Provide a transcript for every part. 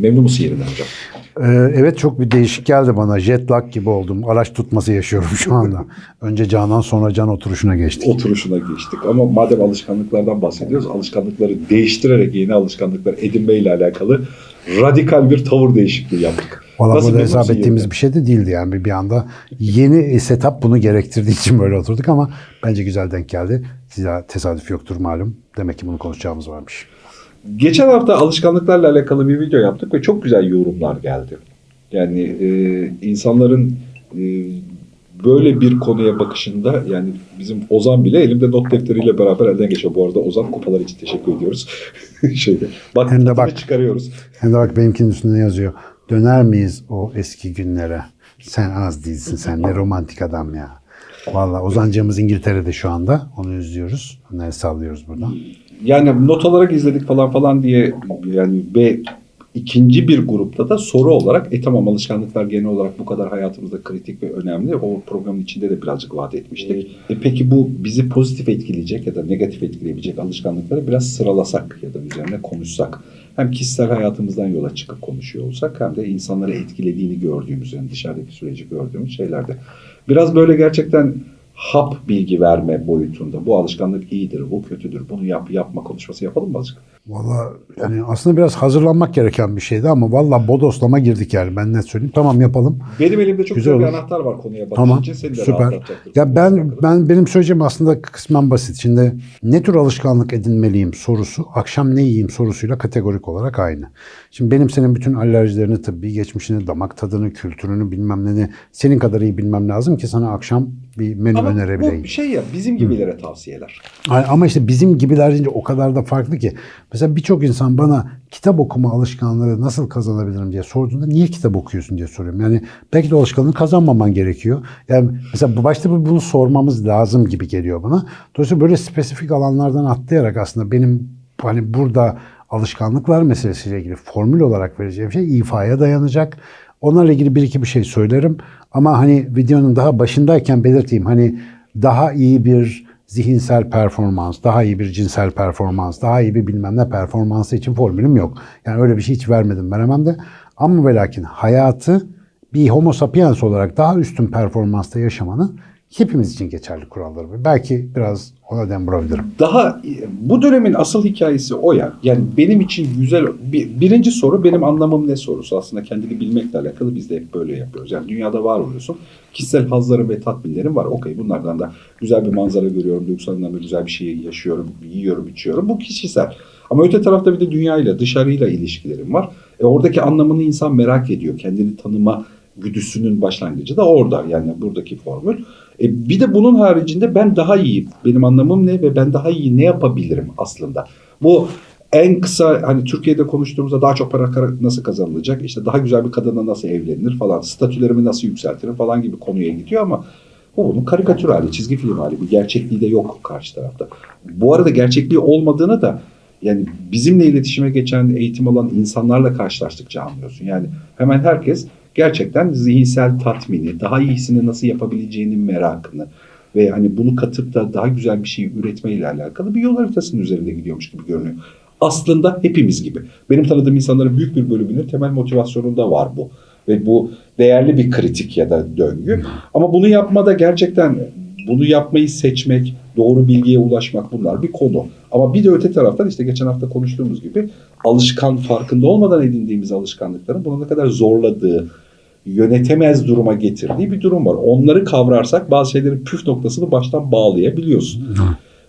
Memnun musun yerinden hocam? Ee, evet çok bir değişik geldi bana. Jet lag gibi oldum. Araç tutması yaşıyorum şu anda. Önce Canan sonra Can oturuşuna geçtik. Oturuşuna geçtik ama madem alışkanlıklardan bahsediyoruz, alışkanlıkları değiştirerek yeni alışkanlıklar edinmeyle alakalı radikal bir tavır değişikliği yaptık. Valla Nasıl burada hesap ettiğimiz yerinden? bir şey de değildi yani bir, bir anda. Yeni setup bunu gerektirdiği için böyle oturduk ama bence güzel denk geldi. Size tesadüf yoktur malum. Demek ki bunu konuşacağımız varmış. Geçen hafta alışkanlıklarla alakalı bir video yaptık ve çok güzel yorumlar geldi. Yani e, insanların e, böyle bir konuya bakışında yani bizim Ozan bile elimde not defteriyle beraber elden geçiyor. Bu arada Ozan kupalar için teşekkür ediyoruz. Şeyde, bak, Hem de bak. çıkarıyoruz. Hem de bak benimkinin üstünde yazıyor. Döner miyiz o eski günlere? Sen az değilsin sen ne romantik adam ya. Valla Ozancığımız İngiltere'de şu anda. Onu izliyoruz. Onları sallıyoruz buradan. Yani not olarak izledik falan falan diye yani ve ikinci bir grupta da soru olarak e tamam alışkanlıklar genel olarak bu kadar hayatımızda kritik ve önemli. O programın içinde de birazcık vaat etmiştik. E peki bu bizi pozitif etkileyecek ya da negatif etkileyebilecek alışkanlıkları biraz sıralasak ya da üzerine konuşsak. Hem kişisel hayatımızdan yola çıkıp konuşuyor olsak hem de insanları etkilediğini gördüğümüz yani dışarıdaki süreci gördüğümüz şeylerde. Biraz böyle gerçekten hap bilgi verme boyutunda. Bu alışkanlık iyidir, bu kötüdür, bunu yap yapma konuşması yapalım mı azıcık? Valla yani aslında biraz hazırlanmak gereken bir şeydi ama valla bodoslama girdik yani ben net söyleyeyim. Tamam yapalım. Benim elimde çok Güzel bir anahtar var konuya bakış Tamam. Seni de süper. Ya ben ben benim söyleyeceğim aslında kısmen basit. Şimdi ne tür alışkanlık edinmeliyim sorusu akşam ne yiyeyim sorusuyla kategorik olarak aynı. Şimdi benim senin bütün alerjilerini tıbbi geçmişini, damak tadını, kültürünü bilmem ne senin kadar iyi bilmem lazım ki sana akşam bir menü Ama önerebileyim. bu şey ya bizim gibilere tavsiyeler. Ay- Ama işte bizim gibiler deyince o kadar da farklı ki. Mesela birçok insan bana kitap okuma alışkanlığı nasıl kazanabilirim diye sorduğunda niye kitap okuyorsun diye soruyorum. Yani belki de alışkanlığı kazanmaman gerekiyor. Yani mesela başta bunu sormamız lazım gibi geliyor bana. Dolayısıyla böyle spesifik alanlardan atlayarak aslında benim hani burada alışkanlıklar meselesiyle ilgili formül olarak vereceğim şey ifaya dayanacak. Onlarla ilgili bir iki bir şey söylerim. Ama hani videonun daha başındayken belirteyim. Hani daha iyi bir zihinsel performans, daha iyi bir cinsel performans, daha iyi bir bilmem ne performansı için formülüm yok. Yani öyle bir şey hiç vermedim veremem de. Ama ve lakin hayatı bir homo sapiens olarak daha üstün performansta yaşamanın hepimiz için geçerli kuralları. var. Belki biraz ona dem vurabilirim. Daha bu dönemin asıl hikayesi o ya. Yani benim için güzel bir, birinci soru benim anlamım ne sorusu. Aslında kendini bilmekle alakalı biz de hep böyle yapıyoruz. Yani dünyada var oluyorsun. Kişisel hazlarım ve tatminlerim var. Okey bunlardan da güzel bir manzara görüyorum. Duygusal anlamda güzel bir şey yaşıyorum. Yiyorum, içiyorum. Bu kişisel. Ama öte tarafta bir de dünyayla, dışarıyla ilişkilerim var. E oradaki anlamını insan merak ediyor. Kendini tanıma güdüsünün başlangıcı da orada. Yani buradaki formül. E bir de bunun haricinde ben daha iyiyim. Benim anlamım ne ve ben daha iyi ne yapabilirim aslında. Bu en kısa hani Türkiye'de konuştuğumuzda daha çok para nasıl kazanılacak? İşte daha güzel bir kadınla nasıl evlenilir falan. Statülerimi nasıl yükseltirim falan gibi konuya gidiyor ama bu bunun karikatür hali, çizgi film hali. Bir gerçekliği de yok karşı tarafta. Bu arada gerçekliği olmadığını da yani bizimle iletişime geçen, eğitim alan insanlarla karşılaştıkça anlıyorsun. Yani hemen herkes gerçekten zihinsel tatmini, daha iyisini nasıl yapabileceğinin merakını ve hani bunu katıp da daha güzel bir şey üretmeyle alakalı bir yol haritasının üzerinde gidiyormuş gibi görünüyor. Aslında hepimiz gibi. Benim tanıdığım insanların büyük bir bölümünün temel motivasyonunda var bu. Ve bu değerli bir kritik ya da döngü. Ama bunu yapmada gerçekten bunu yapmayı seçmek, doğru bilgiye ulaşmak bunlar bir konu. Ama bir de öte taraftan işte geçen hafta konuştuğumuz gibi alışkan farkında olmadan edindiğimiz alışkanlıkların bunu ne kadar zorladığı, yönetemez duruma getirdiği bir durum var. Onları kavrarsak bazı şeylerin püf noktasını baştan bağlayabiliyorsun.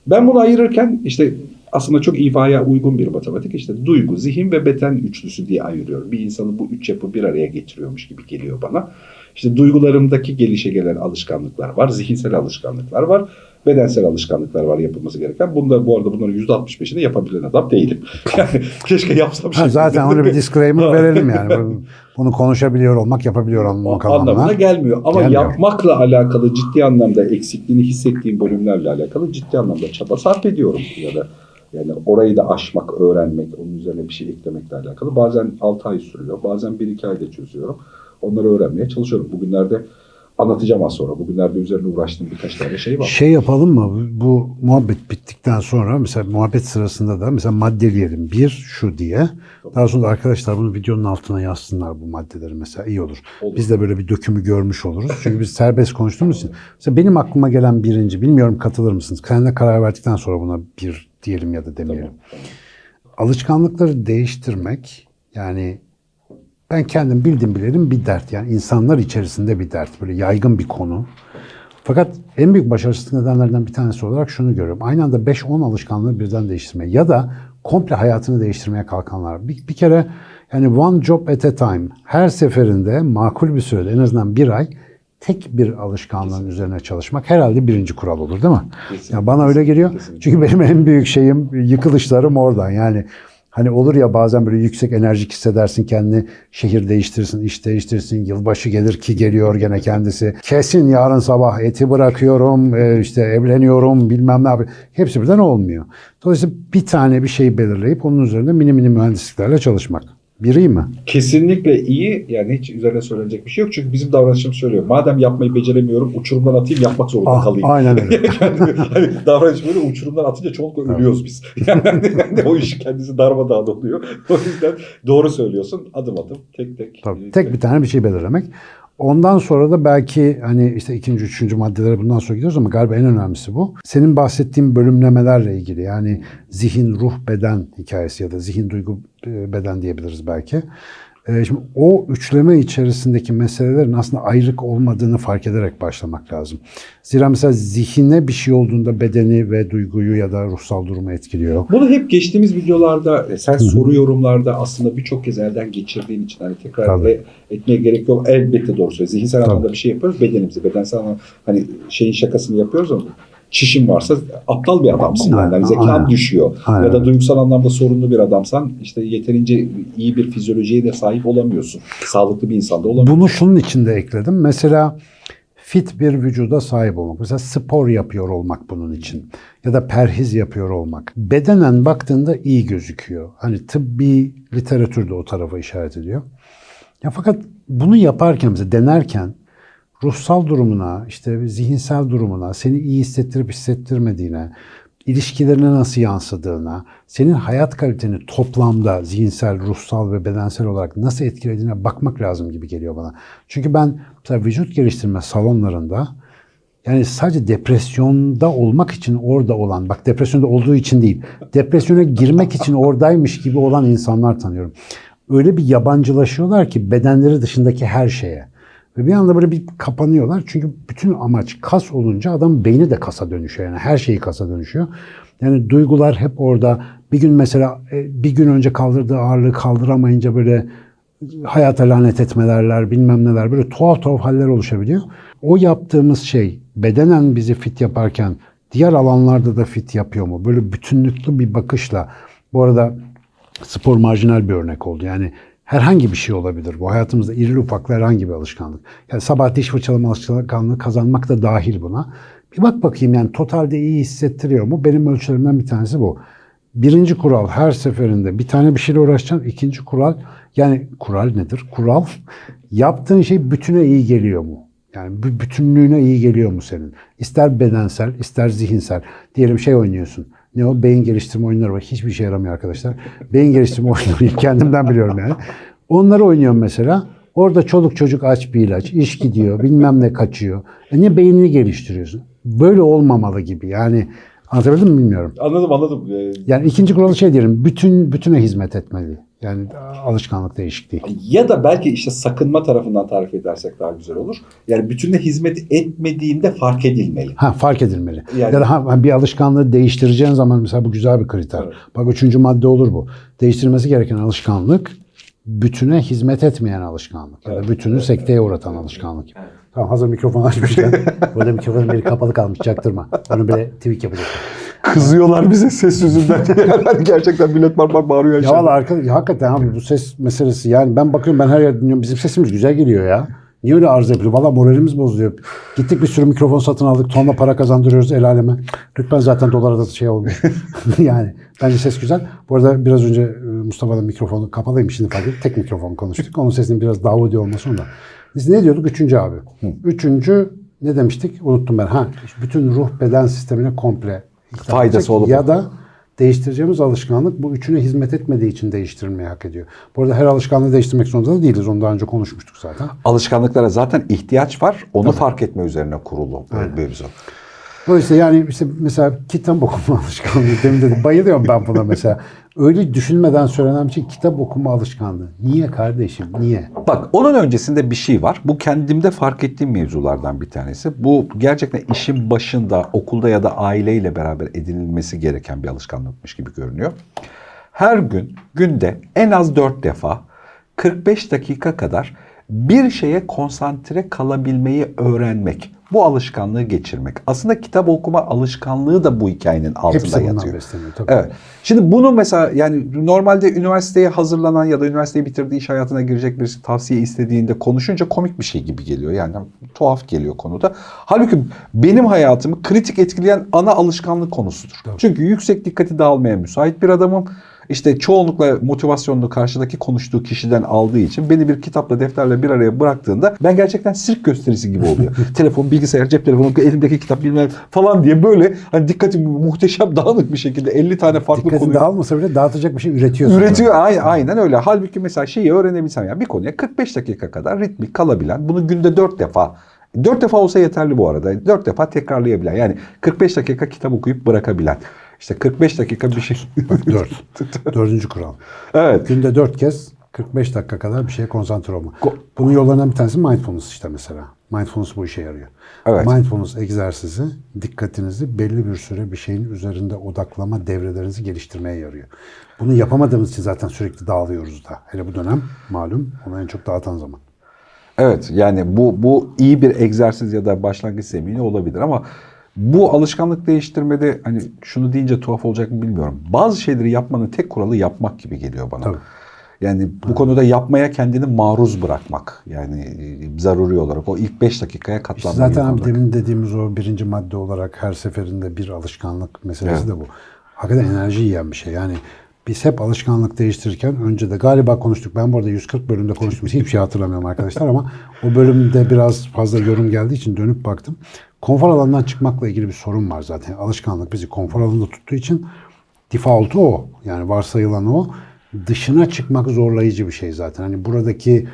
Ben bunu ayırırken işte aslında çok ifaya uygun bir matematik işte duygu, zihin ve beden üçlüsü diye ayırıyorum. Bir insanı bu üç yapı bir araya getiriyormuş gibi geliyor bana. İşte duygularımdaki gelişe gelen alışkanlıklar var, zihinsel alışkanlıklar var, bedensel alışkanlıklar var yapılması gereken. Bunda bu arada bunların %65'ini yapabilen adam değilim. Yani keşke yapsam. Ha, zaten onu bir disclaimer verelim yani. Bunu- konuşabiliyor olmak, yapabiliyor olmak anlamına anlamına. gelmiyor. Ama Gelmiyor. yapmakla alakalı ciddi anlamda eksikliğini hissettiğim bölümlerle alakalı ciddi anlamda çaba sarf ediyorum ya da yani orayı da aşmak, öğrenmek, onun üzerine bir şey eklemekle alakalı. Bazen 6 ay sürüyor, bazen 1-2 ayda çözüyorum. Onları öğrenmeye çalışıyorum. Bugünlerde Anlatacağım az sonra. Bugünlerde üzerine uğraştığım birkaç tane şey var. Şey yapalım mı? Bu muhabbet bittikten sonra mesela muhabbet sırasında da mesela maddeleyelim. Bir şu diye. Daha sonra da arkadaşlar bunu videonun altına yazsınlar bu maddeleri mesela iyi olur. Olur. Biz de böyle bir dökümü görmüş oluruz. Çünkü biz serbest konuştuğumuz için. Mesela benim aklıma gelen birinci, bilmiyorum katılır mısınız? Kendine karar verdikten sonra buna bir diyelim ya da demeyelim. Tamam, Alışkanlıkları değiştirmek yani ben kendim bildim bilelim bir dert. Yani insanlar içerisinde bir dert. Böyle yaygın bir konu. Fakat en büyük başarısız nedenlerden bir tanesi olarak şunu görüyorum. Aynı anda 5-10 alışkanlığı birden değiştirmeye ya da komple hayatını değiştirmeye kalkanlar. Bir, bir kere yani one job at a time. Her seferinde makul bir sürede en azından bir ay tek bir alışkanlığın üzerine çalışmak herhalde birinci kural olur değil mi? Kesinlikle. Ya bana öyle geliyor. Kesinlikle. Çünkü benim en büyük şeyim yıkılışlarım oradan. Yani hani olur ya bazen böyle yüksek enerjik hissedersin kendini şehir değiştirsin, iş değiştirsin, yılbaşı gelir ki geliyor gene kendisi. Kesin yarın sabah eti bırakıyorum, e, işte evleniyorum bilmem ne yapıyor. Hepsi birden olmuyor. Dolayısıyla bir tane bir şey belirleyip onun üzerinde mini mini mühendisliklerle çalışmak. Bir iyi mi? Kesinlikle iyi. Yani hiç üzerine söylenecek bir şey yok. Çünkü bizim davranışımız söylüyor. Madem yapmayı beceremiyorum uçurumdan atayım yapmak zorunda Ah, kalayım. aynen öyle. Yani hani davranış böyle uçurumdan atınca çoğunlukla ölüyoruz biz. Yani hani o iş kendisi darmadağın oluyor. O yüzden doğru söylüyorsun. Adım adım tek tek. Tabii, e, tek bir tane bir şey belirlemek. Ondan sonra da belki hani işte ikinci, üçüncü maddelere bundan sonra gidiyoruz ama galiba en önemlisi bu. Senin bahsettiğin bölümlemelerle ilgili yani zihin, ruh, beden hikayesi ya da zihin, duygu, e, beden diyebiliriz belki. E, Şimdi o üçleme içerisindeki meselelerin aslında ayrık olmadığını fark ederek başlamak lazım. Zira mesela zihine bir şey olduğunda bedeni ve duyguyu ya da ruhsal durumu etkiliyor. Bunu hep geçtiğimiz videolarda e, sen soru yorumlarda aslında birçok kez elden geçirdiğin için hani tekrar Tabii. e- etmeye gerek yok. Elbette doğru söylüyorsun. Zihinsel Tabii. anlamda bir şey yapıyoruz. Bedenimizi, bedensel anlamda hani şeyin şakasını yapıyoruz ama çişin varsa aptal bir adamsın. Yani. Hani zekan Aynen. düşüyor. Aynen. Ya da duygusal anlamda sorunlu bir adamsan işte yeterince iyi bir fizyolojiye de sahip olamıyorsun. Sağlıklı bir insanda olamıyorsun. Bunu şunun için de ekledim. Mesela fit bir vücuda sahip olmak. Mesela spor yapıyor olmak bunun için. Ya da perhiz yapıyor olmak. Bedenen baktığında iyi gözüküyor. Hani tıbbi literatür de o tarafa işaret ediyor. Ya fakat bunu yaparken mesela denerken ruhsal durumuna, işte zihinsel durumuna, seni iyi hissettirip hissettirmediğine, ilişkilerine nasıl yansıdığına, senin hayat kaliteni toplamda zihinsel, ruhsal ve bedensel olarak nasıl etkilediğine bakmak lazım gibi geliyor bana. Çünkü ben mesela vücut geliştirme salonlarında yani sadece depresyonda olmak için orada olan, bak depresyonda olduğu için değil, depresyona girmek için oradaymış gibi olan insanlar tanıyorum. Öyle bir yabancılaşıyorlar ki bedenleri dışındaki her şeye. Ve bir anda böyle bir kapanıyorlar. Çünkü bütün amaç kas olunca adam beyni de kasa dönüşüyor. Yani her şeyi kasa dönüşüyor. Yani duygular hep orada. Bir gün mesela e, bir gün önce kaldırdığı ağırlığı kaldıramayınca böyle hayata lanet etmelerler bilmem neler böyle tuhaf tuhaf haller oluşabiliyor. O yaptığımız şey bedenen bizi fit yaparken diğer alanlarda da fit yapıyor mu? Böyle bütünlüklü bir bakışla. Bu arada spor marjinal bir örnek oldu. Yani herhangi bir şey olabilir bu. Hayatımızda irili ufaklı herhangi bir alışkanlık. Yani sabah diş fırçalama alışkanlığı kazanmak da dahil buna. Bir bak bakayım yani totalde iyi hissettiriyor mu? Benim ölçülerimden bir tanesi bu. Birinci kural her seferinde bir tane bir şeyle uğraşacaksın. İkinci kural yani kural nedir? Kural yaptığın şey bütüne iyi geliyor mu? Yani bütünlüğüne iyi geliyor mu senin? İster bedensel, ister zihinsel. Diyelim şey oynuyorsun. Ne o? Beyin geliştirme oyunları var. Hiçbir şey yaramıyor arkadaşlar. Beyin geliştirme oyunları kendimden biliyorum yani. Onları oynuyorum mesela. Orada çoluk çocuk aç bir ilaç, iş gidiyor, bilmem ne kaçıyor. E niye beynini geliştiriyorsun? Böyle olmamalı gibi. Yani anlatabildim mi bilmiyorum. Anladım anladım. Ee, Yani ikinci kuralı şey diyelim, bütün bütüne hizmet etmeli. Yani alışkanlık değişikliği. Ya da belki işte sakınma tarafından tarif edersek daha güzel olur. Yani bütünle hizmet etmediğinde fark edilmeli. Ha fark edilmeli. Yani- ya da ha, bir alışkanlığı değiştireceğin zaman mesela bu güzel bir kriter. Evet. Bak üçüncü madde olur bu. Değiştirmesi gereken alışkanlık bütüne hizmet etmeyen alışkanlık. Ya da Evet. bütünü sekteye uğratan alışkanlık. Tamam hazır mikrofon açmışken. Burada mikrofonun biri kapalı kalmış çaktırma. Onu böyle tweak yapacak. Kızıyorlar bize ses yüzünden. gerçekten millet barbar bağırıyor. Ya valla arka, ya hakikaten abi bu ses meselesi yani ben bakıyorum ben her yerde dinliyorum bizim sesimiz güzel geliyor ya. Niye öyle arıza yapıyor? Valla moralimiz bozuluyor. Gittik bir sürü mikrofon satın aldık. Tonla para kazandırıyoruz el aleme. Lütfen zaten dolara da şey olmuş. yani bence ses güzel. Bu arada biraz önce e, Mustafa'nın mikrofonu kapalıymış şimdi fark ettim. Tek mikrofon konuştuk. Onun sesinin biraz Davudi olması onda. Biz ne diyorduk? Üçüncü abi. Üçüncü ne demiştik? Unuttum ben. Ha, bütün ruh beden sistemine komple Faydası olup- Ya da değiştireceğimiz alışkanlık bu üçüne hizmet etmediği için değiştirilmeyi hak ediyor. Bu arada her alışkanlığı değiştirmek zorunda da değiliz. Onu daha önce konuşmuştuk zaten. Alışkanlıklara zaten ihtiyaç var. Onu fark etme üzerine kurulu bir mevzu. Dolayısıyla yani işte mesela kitap okuma alışkanlığı demin dedim. Bayılıyorum ben buna mesela. Öyle düşünmeden söylenen bir şey kitap okuma alışkanlığı. Niye kardeşim? Niye? Bak onun öncesinde bir şey var. Bu kendimde fark ettiğim mevzulardan bir tanesi. Bu gerçekten işin başında okulda ya da aileyle beraber edinilmesi gereken bir alışkanlıkmış gibi görünüyor. Her gün günde en az 4 defa 45 dakika kadar bir şeye konsantre kalabilmeyi öğrenmek. Bu alışkanlığı geçirmek. Aslında kitap okuma alışkanlığı da bu hikayenin altında Hepsi yatıyor. besleniyor tabii. Evet. Şimdi bunu mesela yani normalde üniversiteye hazırlanan ya da üniversiteyi bitirdiği iş hayatına girecek birisi tavsiye istediğinde konuşunca komik bir şey gibi geliyor. Yani tuhaf geliyor konuda. Halbuki benim hayatımı kritik etkileyen ana alışkanlık konusudur. Çünkü yüksek dikkati dağılmaya müsait bir adamım. İşte çoğunlukla motivasyonunu karşıdaki konuştuğu kişiden aldığı için beni bir kitapla defterle bir araya bıraktığında ben gerçekten sirk gösterisi gibi oluyor. Telefon, bilgisayar, cep telefonu, elimdeki kitap bilmem falan diye böyle hani dikkatim muhteşem dağınık bir şekilde 50 tane farklı Dikkati konuyu dağılmasa bile dağıtacak bir şey üretiyorsun. üretiyor. Aynen, aynen öyle. Halbuki mesela şeyi öğrenebilsem ya bir konuya 45 dakika kadar ritmik kalabilen bunu günde 4 defa 4 defa olsa yeterli bu arada. 4 defa tekrarlayabilen. Yani 45 dakika kitap okuyup bırakabilen. İşte 45 dakika bir şey. Dört. Dördüncü kural. evet. Günde dört kez 45 dakika kadar bir şeye konsantre olma. Bunun yollarından bir tanesi mindfulness işte mesela. Mindfulness bu işe yarıyor. Evet. Mindfulness egzersizi dikkatinizi belli bir süre bir şeyin üzerinde odaklama devrelerinizi geliştirmeye yarıyor. Bunu yapamadığımız için zaten sürekli dağılıyoruz da. Hele bu dönem malum onu en çok dağıtan zaman. Evet yani bu bu iyi bir egzersiz ya da başlangıç zemini olabilir ama bu alışkanlık değiştirmede hani şunu deyince tuhaf olacak mı bilmiyorum. Bazı şeyleri yapmanın tek kuralı yapmak gibi geliyor bana. Tabii. Yani bu konuda yapmaya kendini maruz bırakmak. Yani e, zaruri olarak o ilk 5 dakikaya İşte katlanmak. zaten abi demin dediğimiz o birinci madde olarak her seferinde bir alışkanlık meselesi Evet. de bu. Hakikaten enerji yiyen bir şey. Yani biz hep alışkanlık değiştirirken önce de galiba konuştuk. Ben bu arada 140 bölümde konuştum. Hiçbir şey hatırlamıyorum arkadaşlar ama o bölümde biraz fazla yorum geldiği için dönüp baktım. Konfor alanından çıkmakla ilgili bir sorun var zaten. Alışkanlık bizi konfor alanında tuttuğu için default'u o. Yani varsayılan o. Dışına çıkmak zorlayıcı bir şey zaten. Hani buradaki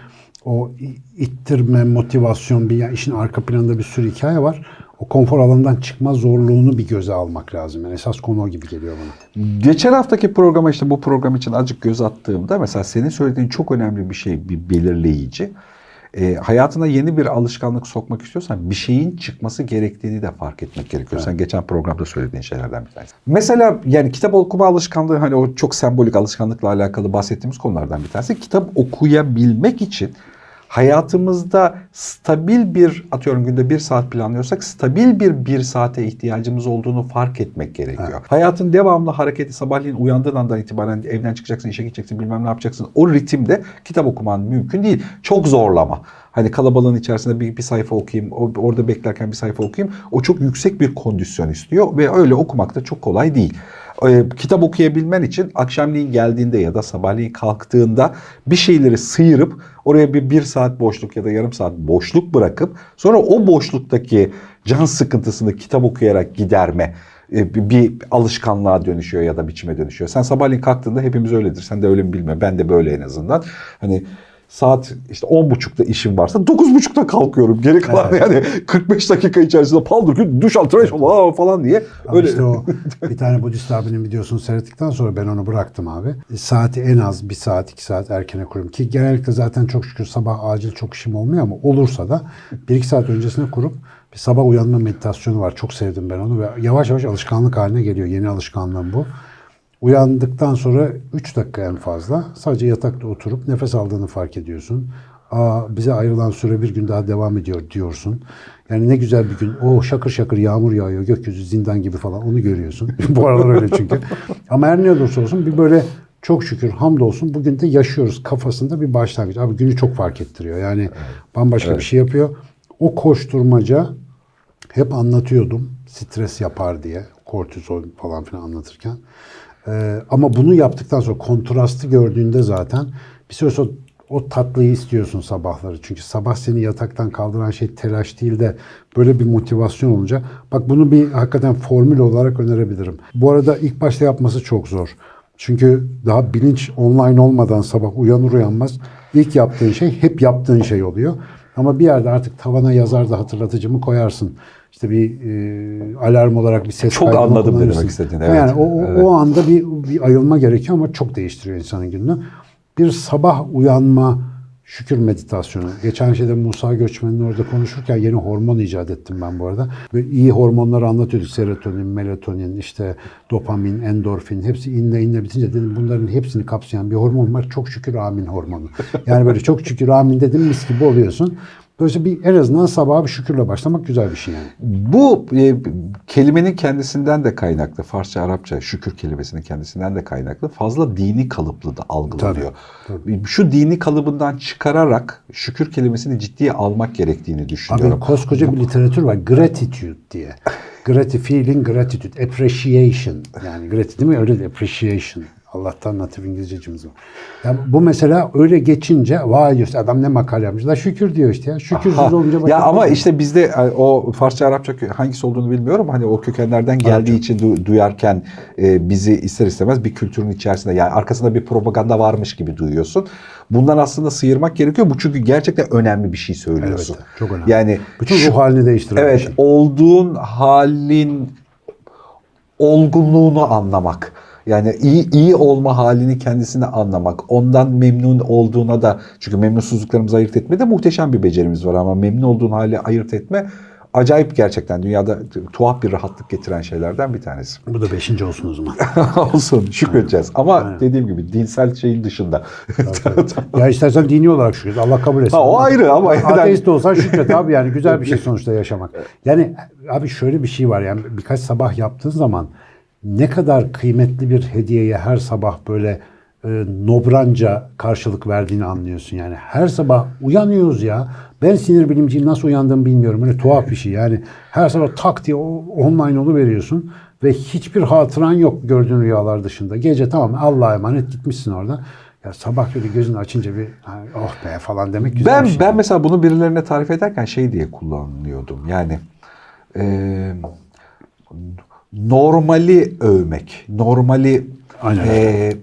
o ittirme, motivasyon, bir ya işin arka planında bir sürü hikaye var. O konfor alanından çıkma zorluğunu bir göze almak lazım. Yani esas konu o gibi geliyor bana. Geçen haftaki programa işte bu program için azıcık göz attığımda mesela senin söylediğin çok önemli bir şey, bir belirleyici. E, hayatına yeni bir alışkanlık sokmak istiyorsan bir şeyin çıkması gerektiğini de fark etmek gerekiyor. Sen geçen programda söylediğin şeylerden bir tanesi. Mesela yani kitap okuma alışkanlığı hani o çok sembolik alışkanlıkla alakalı bahsettiğimiz konulardan bir tanesi. Kitap okuyabilmek için hayatımızda stabil bir atıyorum günde bir saat planlıyorsak stabil bir bir saate ihtiyacımız olduğunu fark etmek gerekiyor. Hayatın devamlı hareketi sabahleyin uyandığın andan itibaren evden çıkacaksın, işe gideceksin, bilmem ne yapacaksın. O ritimde kitap okuman mümkün değil. Çok zorlama. Hani kalabalığın içerisinde bir, bir sayfa okuyayım, orada beklerken bir sayfa okuyayım. O çok yüksek bir kondisyon istiyor ve öyle okumak da çok kolay değil. Ee, kitap okuyabilmen için akşamleyin geldiğinde ya da sabahleyin kalktığında bir şeyleri sıyırıp oraya bir bir saat boşluk ya da yarım saat boşluk bırakıp sonra o boşluktaki can sıkıntısını kitap okuyarak giderme e, bir alışkanlığa dönüşüyor ya da biçime dönüşüyor. Sen sabahleyin kalktığında hepimiz öyledir. Sen de öyle mi bilmiyorum. Ben de böyle en azından. Hani saat işte 10.30'da işim varsa 9.30'da kalkıyorum. Geri kalan yani 45 dakika içerisinde paldır ki duş al tıraş ol falan diye. Ama Öyle. işte o bir tane Budist abinin videosunu seyrettikten sonra ben onu bıraktım abi. E, Saati en az bir saat iki saat erkene kuruyorum. Ki genellikle zaten çok şükür sabah acil çok işim olmuyor ama olursa da bir iki saat öncesine kurup bir sabah uyanma meditasyonu var. Çok sevdim ben onu ve yavaş yavaş alışkanlık haline geliyor. Yeni alışkanlığım bu. Uyandıktan sonra 3 dakika en fazla sadece yatakta oturup nefes aldığını fark ediyorsun. Aa, bize ayrılan süre bir gün daha devam ediyor diyorsun. Yani ne güzel bir gün. O şakır şakır yağmur yağıyor. Gökyüzü zindan gibi falan onu görüyorsun. Bu aralar öyle çünkü. Ama her ne olursa olsun bir böyle çok şükür hamdolsun bugün de yaşıyoruz kafasında bir başlangıç. Abi günü çok fark ettiriyor. Yani bambaşka bir şey yapıyor. O koşturmaca hep anlatıyordum stres yapar diye kortizol falan filan anlatırken. Ee, ama bunu yaptıktan sonra kontrastı gördüğünde zaten bir süre sonra O tatlıyı istiyorsun sabahları. Çünkü sabah seni yataktan kaldıran şey telaş değil de böyle bir motivasyon olunca. Bak bunu bir hakikaten formül olarak önerebilirim. Bu arada ilk başta yapması çok zor. Çünkü daha bilinç online olmadan sabah uyanır uyanmaz ilk yaptığın şey hep yaptığın şey oluyor. Ama bir yerde artık tavana yazar da hatırlatıcımı koyarsın. İşte bir e, alarm olarak bir ses Çok anladım demek istediğini, evet. Yani o, o, Evet. o anda bir, bir ayılma gerekiyor ama çok değiştiriyor insanın gününü. Bir sabah uyanma şükür meditasyonu. Geçen şeyde Musa Göçmen'in orada konuşurken yeni hormon icat ettim ben bu arada. Ve iyi hormonları anlatıyorduk. Serotonin, melatonin, işte dopamin, endorfin hepsi inle inle bitince dedim bunların hepsini kapsayan bir hormon var. Çok şükür amin hormonu. Yani böyle çok şükür amin dedim mis gibi oluyorsun. Dolayısıyla bir en azından sabaha bir şükürle başlamak güzel bir şey yani. Bu e, kelimenin kendisinden de kaynaklı. Farsça, Arapça şükür kelimesinin kendisinden de kaynaklı. Fazla dini kalıplı da algılanıyor. Şu dini kalıbından çıkararak şükür kelimesini ciddiye almak gerektiğini düşünüyorum. Abi koskoca bir literatür var. Gratitude diye. Grati feeling, gratitude, appreciation. Yani gratitude değil mi? Öyle de appreciation. Allah'tan natif İngilizcecimiz var. Ya bu mesela öyle geçince vay diyorsun adam ne makale yapmış. La şükür diyor işte ya. Şükürsüz olunca ya ama bir- işte bizde e, o Farsça Arapça hangisi olduğunu bilmiyorum. Hani o kökenlerden geldiği için du- duyarken e, bizi ister istemez bir kültürün içerisinde yani arkasında bir propaganda varmış gibi duyuyorsun. Bundan aslında sıyırmak gerekiyor. Bu çünkü gerçekten önemli bir şey söylüyorsun. Elbette, çok önemli. Yani bütün ruh halini değiştiren Evet, şey. olduğun halin olgunluğunu anlamak. Yani iyi iyi olma halini kendisini anlamak. Ondan memnun olduğuna da çünkü memnunsuzluklarımızı ayırt etmede muhteşem bir becerimiz var ama memnun olduğun hali ayırt etme acayip gerçekten dünyada tuhaf bir rahatlık getiren şeylerden bir tanesi. Bu da beşinci olsun o zaman. Olsun şükredeceğiz. Ama Aynen. dediğim gibi dinsel şeyin dışında. ya istersen dini olarak şükret. Allah kabul etsin. Ha, o ayrı ama Ateist olsan şükret abi yani güzel bir şey sonuçta yaşamak. Yani abi şöyle bir şey var yani birkaç sabah yaptığın zaman ne kadar kıymetli bir hediyeye her sabah böyle e, nobranca karşılık verdiğini anlıyorsun yani. Her sabah uyanıyoruz ya. Ben sinir bilimciyim nasıl uyandığımı bilmiyorum. Böyle tuhaf bir şey yani. Her sabah tak diye online veriyorsun ve hiçbir hatıran yok gördüğün rüyalar dışında. Gece tamam Allah'a emanet gitmişsin orada. Ya sabah böyle gözünü açınca bir "Ha, oh be falan demek güzel Ben bir şey. ben mesela bunu birilerine tarif ederken şey diye kullanıyordum. Yani e, normali övmek, normali Aynen. e,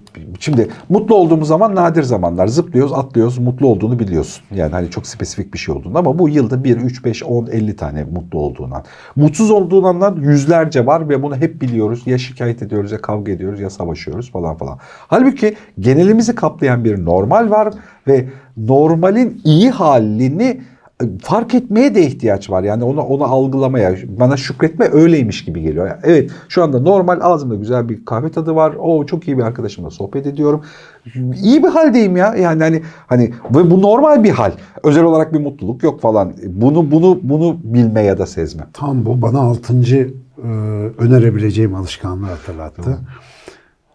şimdi mutlu olduğumuz zaman nadir zamanlar zıplıyoruz, atlıyoruz, mutlu olduğunu biliyorsun. Yani hani çok spesifik bir şey olduğunu ama bu yılda 1 3 5 10 50 tane mutlu olduğun an. Mutsuz olduğun yüzlerce var ve bunu hep biliyoruz. Ya şikayet ediyoruz ya kavga ediyoruz ya savaşıyoruz falan falan. Halbuki genelimizi kaplayan bir normal var ve normalin iyi halini fark etmeye de ihtiyaç var. Yani onu onu algılamaya, bana şükretme öyleymiş gibi geliyor. Yani evet şu anda normal ağzımda güzel bir kahve tadı var. O çok iyi bir arkadaşımla sohbet ediyorum. İyi bir haldeyim ya. Yani hani hani ve bu normal bir hal. Özel olarak bir mutluluk yok falan. Bunu bunu bunu bilme ya da sezme. Tam bu bana altıncı e, önerebileceğim alışkanlığı hatırlattı.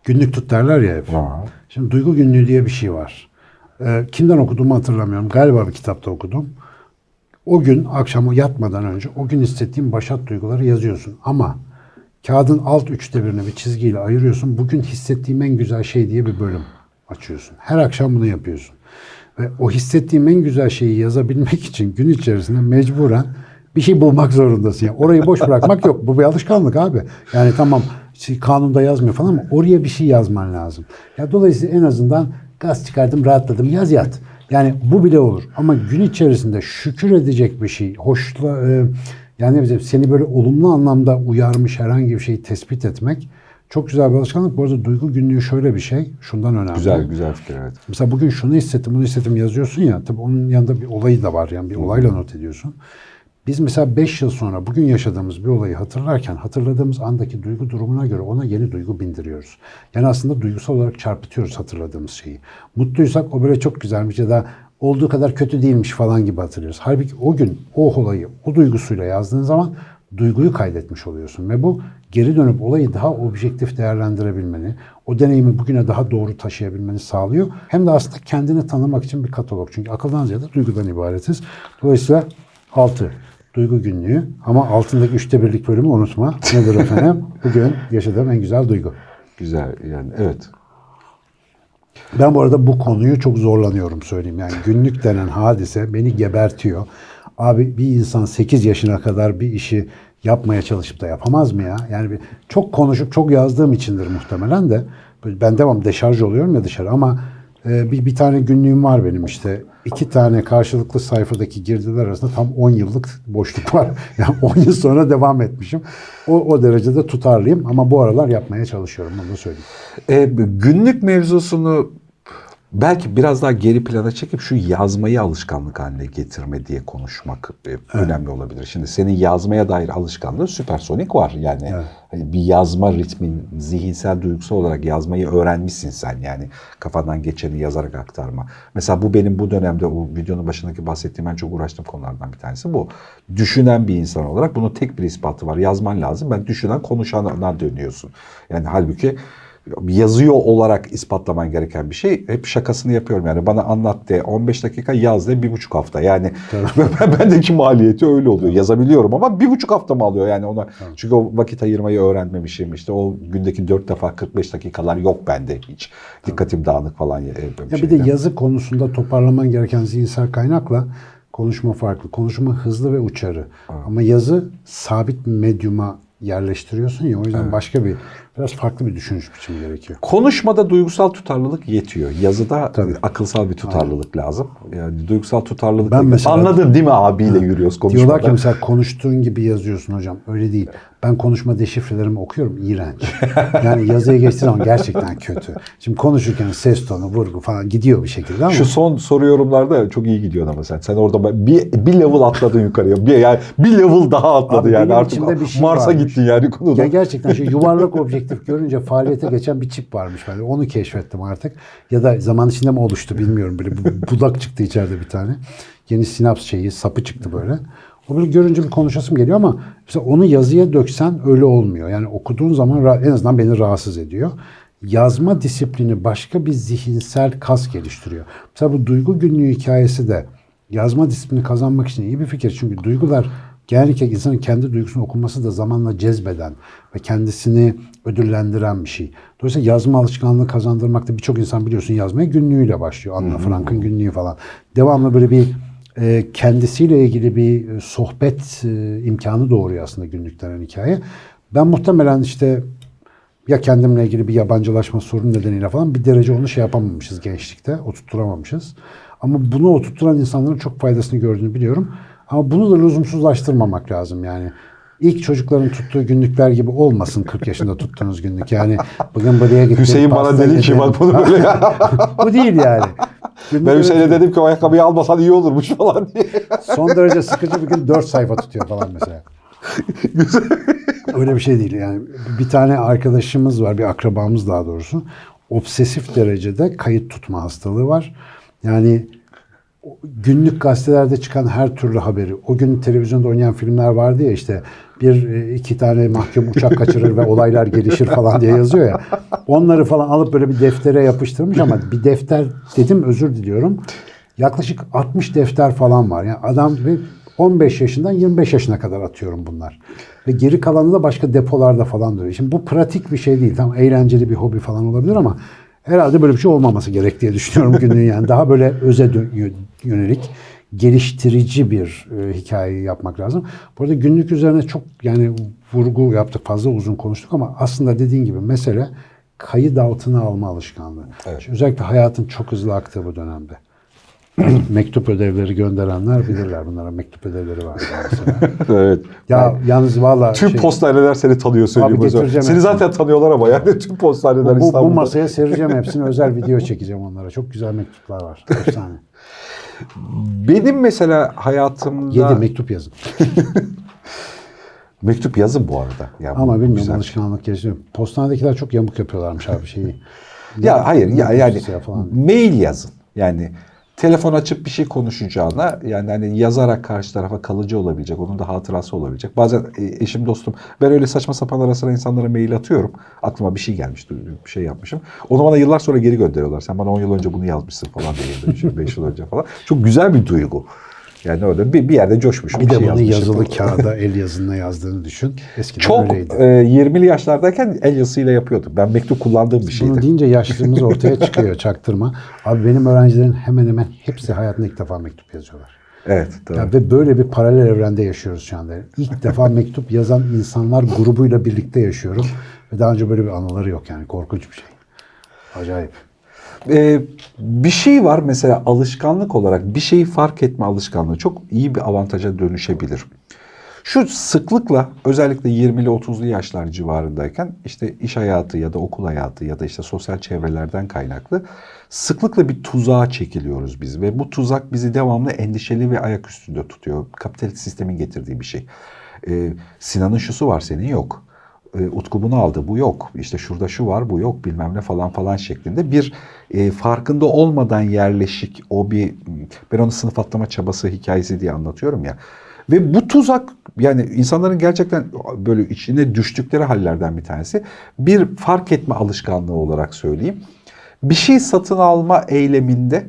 Günlük tut derler ya hep. Şimdi duygu günlüğü diye bir şey var. E, kimden okuduğumu hatırlamıyorum. Galiba bir kitapta okudum. O gün akşam yatmadan önce o gün hissettiğin başat duyguları yazıyorsun. Ama kağıdın alt üçte birini bir çizgiyle ayırıyorsun. Bugün hissettiğim en güzel şey diye bir bölüm açıyorsun. Her akşam bunu yapıyorsun. Ve o hissettiğim en güzel şeyi yazabilmek için gün içerisinde mecburen bir şey bulmak zorundasın. Yani orayı boş bırakmak yok. Bu bir alışkanlık abi. Yani tamam kanunda yazmıyor falan ama oraya bir şey yazman lazım. Ya dolayısıyla en azından gaz çıkardım, rahatladım. Yaz yat. Yani bu bile olur. Ama gün içerisinde şükür edecek bir şey, hoşla e, yani ne bileyim, seni böyle olumlu anlamda uyarmış herhangi bir şeyi tespit etmek çok güzel bir alışkanlık. Bu arada duygu günlüğü şöyle bir şey. Şundan önemli. Güzel güzel fikir evet. Mesela bugün şunu hissettim, bunu hissettim yazıyorsun ya. Tabii onun yanında bir olayı da var. Yani bir olayla not ediyorsun. Biz mesela 5 yıl sonra bugün yaşadığımız bir olayı hatırlarken hatırladığımız andaki duygu durumuna göre ona yeni duygu bindiriyoruz. Yani aslında duygusal olarak çarpıtıyoruz hatırladığımız şeyi. Mutluysak o böyle çok güzelmiş ya da olduğu kadar kötü değilmiş falan gibi hatırlıyoruz. Halbuki o gün o olayı o duygusuyla yazdığın zaman duyguyu kaydetmiş oluyorsun ve bu geri dönüp olayı daha objektif değerlendirebilmeni, o deneyimi bugüne daha doğru taşıyabilmeni sağlıyor. Hem de aslında kendini tanımak için bir katalog. Çünkü akıldan ziyade duygudan ibaretiz. Dolayısıyla 6. Duygu günlüğü ama altındaki üçte birlik bölümü unutma. Nedir efendim? Bugün yaşadığım en güzel duygu. Güzel yani evet. Ben bu arada bu konuyu çok zorlanıyorum söyleyeyim. Yani günlük denen hadise beni gebertiyor. Abi bir insan 8 yaşına kadar bir işi yapmaya çalışıp da yapamaz mı ya? Yani bir, çok konuşup çok yazdığım içindir muhtemelen de. Ben devam deşarj oluyorum ya dışarı ama e, bir, bir tane günlüğüm var benim işte. İki tane karşılıklı sayfadaki girdiler arasında tam 10 yıllık boşluk var. Yani 10 yıl sonra devam etmişim. O, o derecede tutarlıyım ama bu aralar yapmaya çalışıyorum onu da söyleyeyim. E, günlük mevzusunu belki biraz daha geri plana çekip şu yazmayı alışkanlık haline getirme diye konuşmak e, önemli olabilir. Şimdi senin yazmaya dair alışkanlığın süpersonik var. Yani Evet. hani bir yazma ritmin zihinsel duygusal olarak yazmayı öğrenmişsin sen. Yani kafadan geçeni yazarak aktarma. Mesela bu benim bu dönemde o videonun başındaki bahsettiğim en çok uğraştığım konulardan bir tanesi bu. Düşünen bir insan olarak bunun tek bir ispatı var. Yazman lazım. Ben düşünen konuşana dönüyorsun. Yani halbuki yazıyor olarak ispatlaman gereken bir şey. Hep şakasını yapıyorum yani bana anlat de 15 dakika yaz de bir buçuk hafta. Yani bendeki maliyeti öyle oluyor. Yazabiliyorum ama bir buçuk hafta mı alıyor yani ona. Çünkü o vakit ayırmayı öğrenmemişim. İşte o gündeki 4 defa 45 dakikalar yok bende hiç. Dikkatim dağınık falan. Ya, Ya bir de yazı konusunda toparlaman gereken zihinsel kaynakla konuşma farklı. Konuşma hızlı ve uçarı. Ama yazı sabit medyuma yerleştiriyorsun ya o yüzden başka bir biraz farklı bir düşünüş biçimi gerekiyor. Konuşmada duygusal tutarlılık yetiyor. Yazıda akılsal bir tutarlılık lazım. Yani duygusal tutarlılık. Ben mesela- Anladın değil mi abiyle yürüyoruz konuşmada. Diyorlar ki mesela konuştuğun gibi yazıyorsun hocam. Öyle değil. Ben konuşma deşifrelerimi okuyorum. iğrenç. Yani yazıya geçtiği zaman gerçekten kötü. Şimdi konuşurken ses tonu, vurgu falan gidiyor bir şekilde ama Şu son soru yorumlarda çok iyi gidiyorsun ama sen. Sen orada bir, bir level atladın yukarıya. Bir, yani bir level daha atladı Abi yani. Artık şey Mars'a varmış. gittin yani konuda. Ya gerçekten şu yuvarlak objektif görünce faaliyete geçen bir çip varmış. Ben onu keşfettim artık. Ya da zaman içinde mi oluştu bilmiyorum. Böyle bu- budak çıktı içeride bir tane. Yeni sinaps şeyi, sapı çıktı böyle. Böyle görünce bir konuşasım geliyor ama mesela onu yazıya döksen öyle olmuyor. Yani okuduğun zaman en azından beni rahatsız ediyor. Yazma disiplini başka bir zihinsel kas geliştiriyor. Mesela bu duygu günlüğü hikayesi de yazma disiplini kazanmak için iyi bir fikir. Çünkü duygular genellikle insanın kendi duygusunu okuması da zamanla cezbeden ve kendisini ödüllendiren bir şey. Dolayısıyla yazma alışkanlığı kazandırmakta birçok insan biliyorsun yazmaya günlüğüyle başlıyor. Anna Frank'ın günlüğü falan. Devamlı böyle bir kendisiyle ilgili bir e, sohbet e, imkanı doğuruyor aslında günlük denen hikaye. Ben muhtemelen işte ya kendimle ilgili bir yabancılaşma sorunu nedeniyle falan bir derece onu şey yapamamışız gençlikte. Oturtturamamışız. Ama bunu oturtturan insanların çok faydasını gördüğünü biliyorum. Ama bunu da lüzumsuzlaştırmamak lazım yani. İlk çocukların tuttuğu günlükler gibi olmasın 40 yaşında tuttuğunuz günlük. Yani bugün buraya gittim. Hüseyin bana dedi ki bak bunu böyle. Bu değil yani. Ben Hüseyin'e dedim ki o ayakkabıyı almasan iyi olurmuş falan diye. Son derece sıkıcı bir gün 4 sayfa tutuyor falan mesela. Öyle bir şey değil yani. Bir tane arkadaşımız var, bir akrabamız daha doğrusu. Obsesif derecede kayıt tutma hastalığı var. Yani günlük gazetelerde çıkan her türlü haberi, o gün televizyonda oynayan filmler vardı ya işte bir e, iki tane mahkum uçak kaçırır ve olaylar gelişir falan diye yazıyor ya. Onları falan alıp böyle bir deftere yapıştırmış ama bir defter dedim özür diliyorum. Yaklaşık 60 defter falan var. Yani adam ve 15 yaşından 25 yaşına kadar atıyorum bunlar. Ve geri kalanı da başka depolarda falan duruyor. Şimdi bu pratik bir şey değil. Tam eğlenceli bir hobi falan olabilir ama herhalde böyle bir şey olmaması gerek diye düşünüyorum günlüğün yani. Daha böyle öze yönelik geliştirici bir e, hikaye yapmak lazım. Bu arada günlük üzerine çok yani vurgu yaptık fazla uzun konuştuk ama aslında dediğin gibi mesele kayıt altına alma alışkanlığı. Şimdi Özellikle hayatın çok hızlı aktığı bu dönemde. mektup ödevleri gönderenler bilirler bunlara mektup ödevleri var. evet. ya yalnız valla Tüm şey, postaneler seni tanıyor söyleyeyim Abi Seni hepsini. zaten tanıyorlar ama yani tüm postaneler bu, bu İstanbul'da. masaya sereceğim hepsini özel video çekeceğim onlara. Çok güzel mektuplar var. Efsane. Benim mesela hayatımda... Yedi mektup yazın. Mektup yazın bu arada. Ya bu Ama bilmiyorum güzel. alışkanlık geliştiriyor. Postanedekiler çok yamuk yapıyorlarmış abi şeyi. Ya hayır ya yani mail yazın. Yani telefon açıp bir şey konuşacağına yani hani yazarak karşı tarafa kalıcı olabilecek, onun da hatırası olabilecek. Bazen e, eşim dostum ben öyle saçma sapan ara insanlara mail atıyorum. Aklıma bir şey gelmiş, bir şey yapmışım. Onu bana yıllar sonra geri gönderiyorlar. Sen bana 10 yıl önce bunu yazmışsın falan diye. 5 yıl önce falan. Çok güzel bir duygu. Yani orada bir, bir yerde coşmuşum. Bir de şey bunu yazılı kağıda el yazısına yazdığını düşün. Eskiden Çok öyleydi. e, 20'li yaşlardayken el yazısıyla yapıyorduk. Ben mektup kullandığım bir şeydi. Bunu deyince yaşlılığımız ortaya çıkıyor çaktırma. Abi benim öğrencilerin hemen hemen hepsi hayatında ilk defa mektup yazıyorlar. Evet. Doğru. Ya ve böyle bir paralel evrende yaşıyoruz şu anda. İlk defa mektup yazan insanlar grubuyla birlikte yaşıyorum. Ve daha önce böyle bir anıları yok yani korkunç bir şey. Acayip. Ee, bir şey var mesela alışkanlık olarak bir şeyi fark etme alışkanlığı çok iyi bir avantaja dönüşebilir. Şu sıklıkla özellikle 20'li 30'lu yaşlar civarındayken işte iş hayatı ya da okul hayatı ya da işte sosyal çevrelerden kaynaklı sıklıkla bir tuzağa çekiliyoruz biz ve bu tuzak bizi devamlı endişeli ve ayak üstünde tutuyor. Kapitalist sistemin getirdiği bir şey. Ee, Sinan'ın şusu var senin yok. E, Utku bunu aldı. Bu yok. İşte şurada şu var bu yok bilmem ne falan falan şeklinde bir e, farkında olmadan yerleşik o bir ben onu sınıf atlama çabası hikayesi diye anlatıyorum ya. Ve bu tuzak yani insanların gerçekten böyle içine düştükleri hallerden bir tanesi. Bir fark etme alışkanlığı olarak söyleyeyim. Bir şey satın alma eyleminde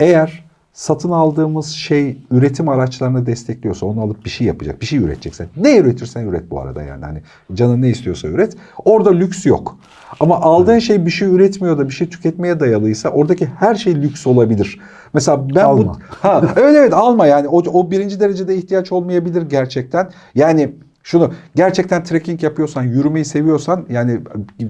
eğer satın aldığımız şey üretim araçlarını destekliyorsa onu alıp bir şey yapacak, bir şey üreteceksen. Ne üretirsen üret bu arada yani. Hani canın ne istiyorsa üret. Orada lüks yok. Ama aldığın şey bir şey üretmiyor da bir şey tüketmeye dayalıysa oradaki her şey lüks olabilir. Mesela ben Alma. bu ha evet evet alma yani o, o birinci derecede ihtiyaç olmayabilir gerçekten. Yani şunu gerçekten trekking yapıyorsan, yürümeyi seviyorsan yani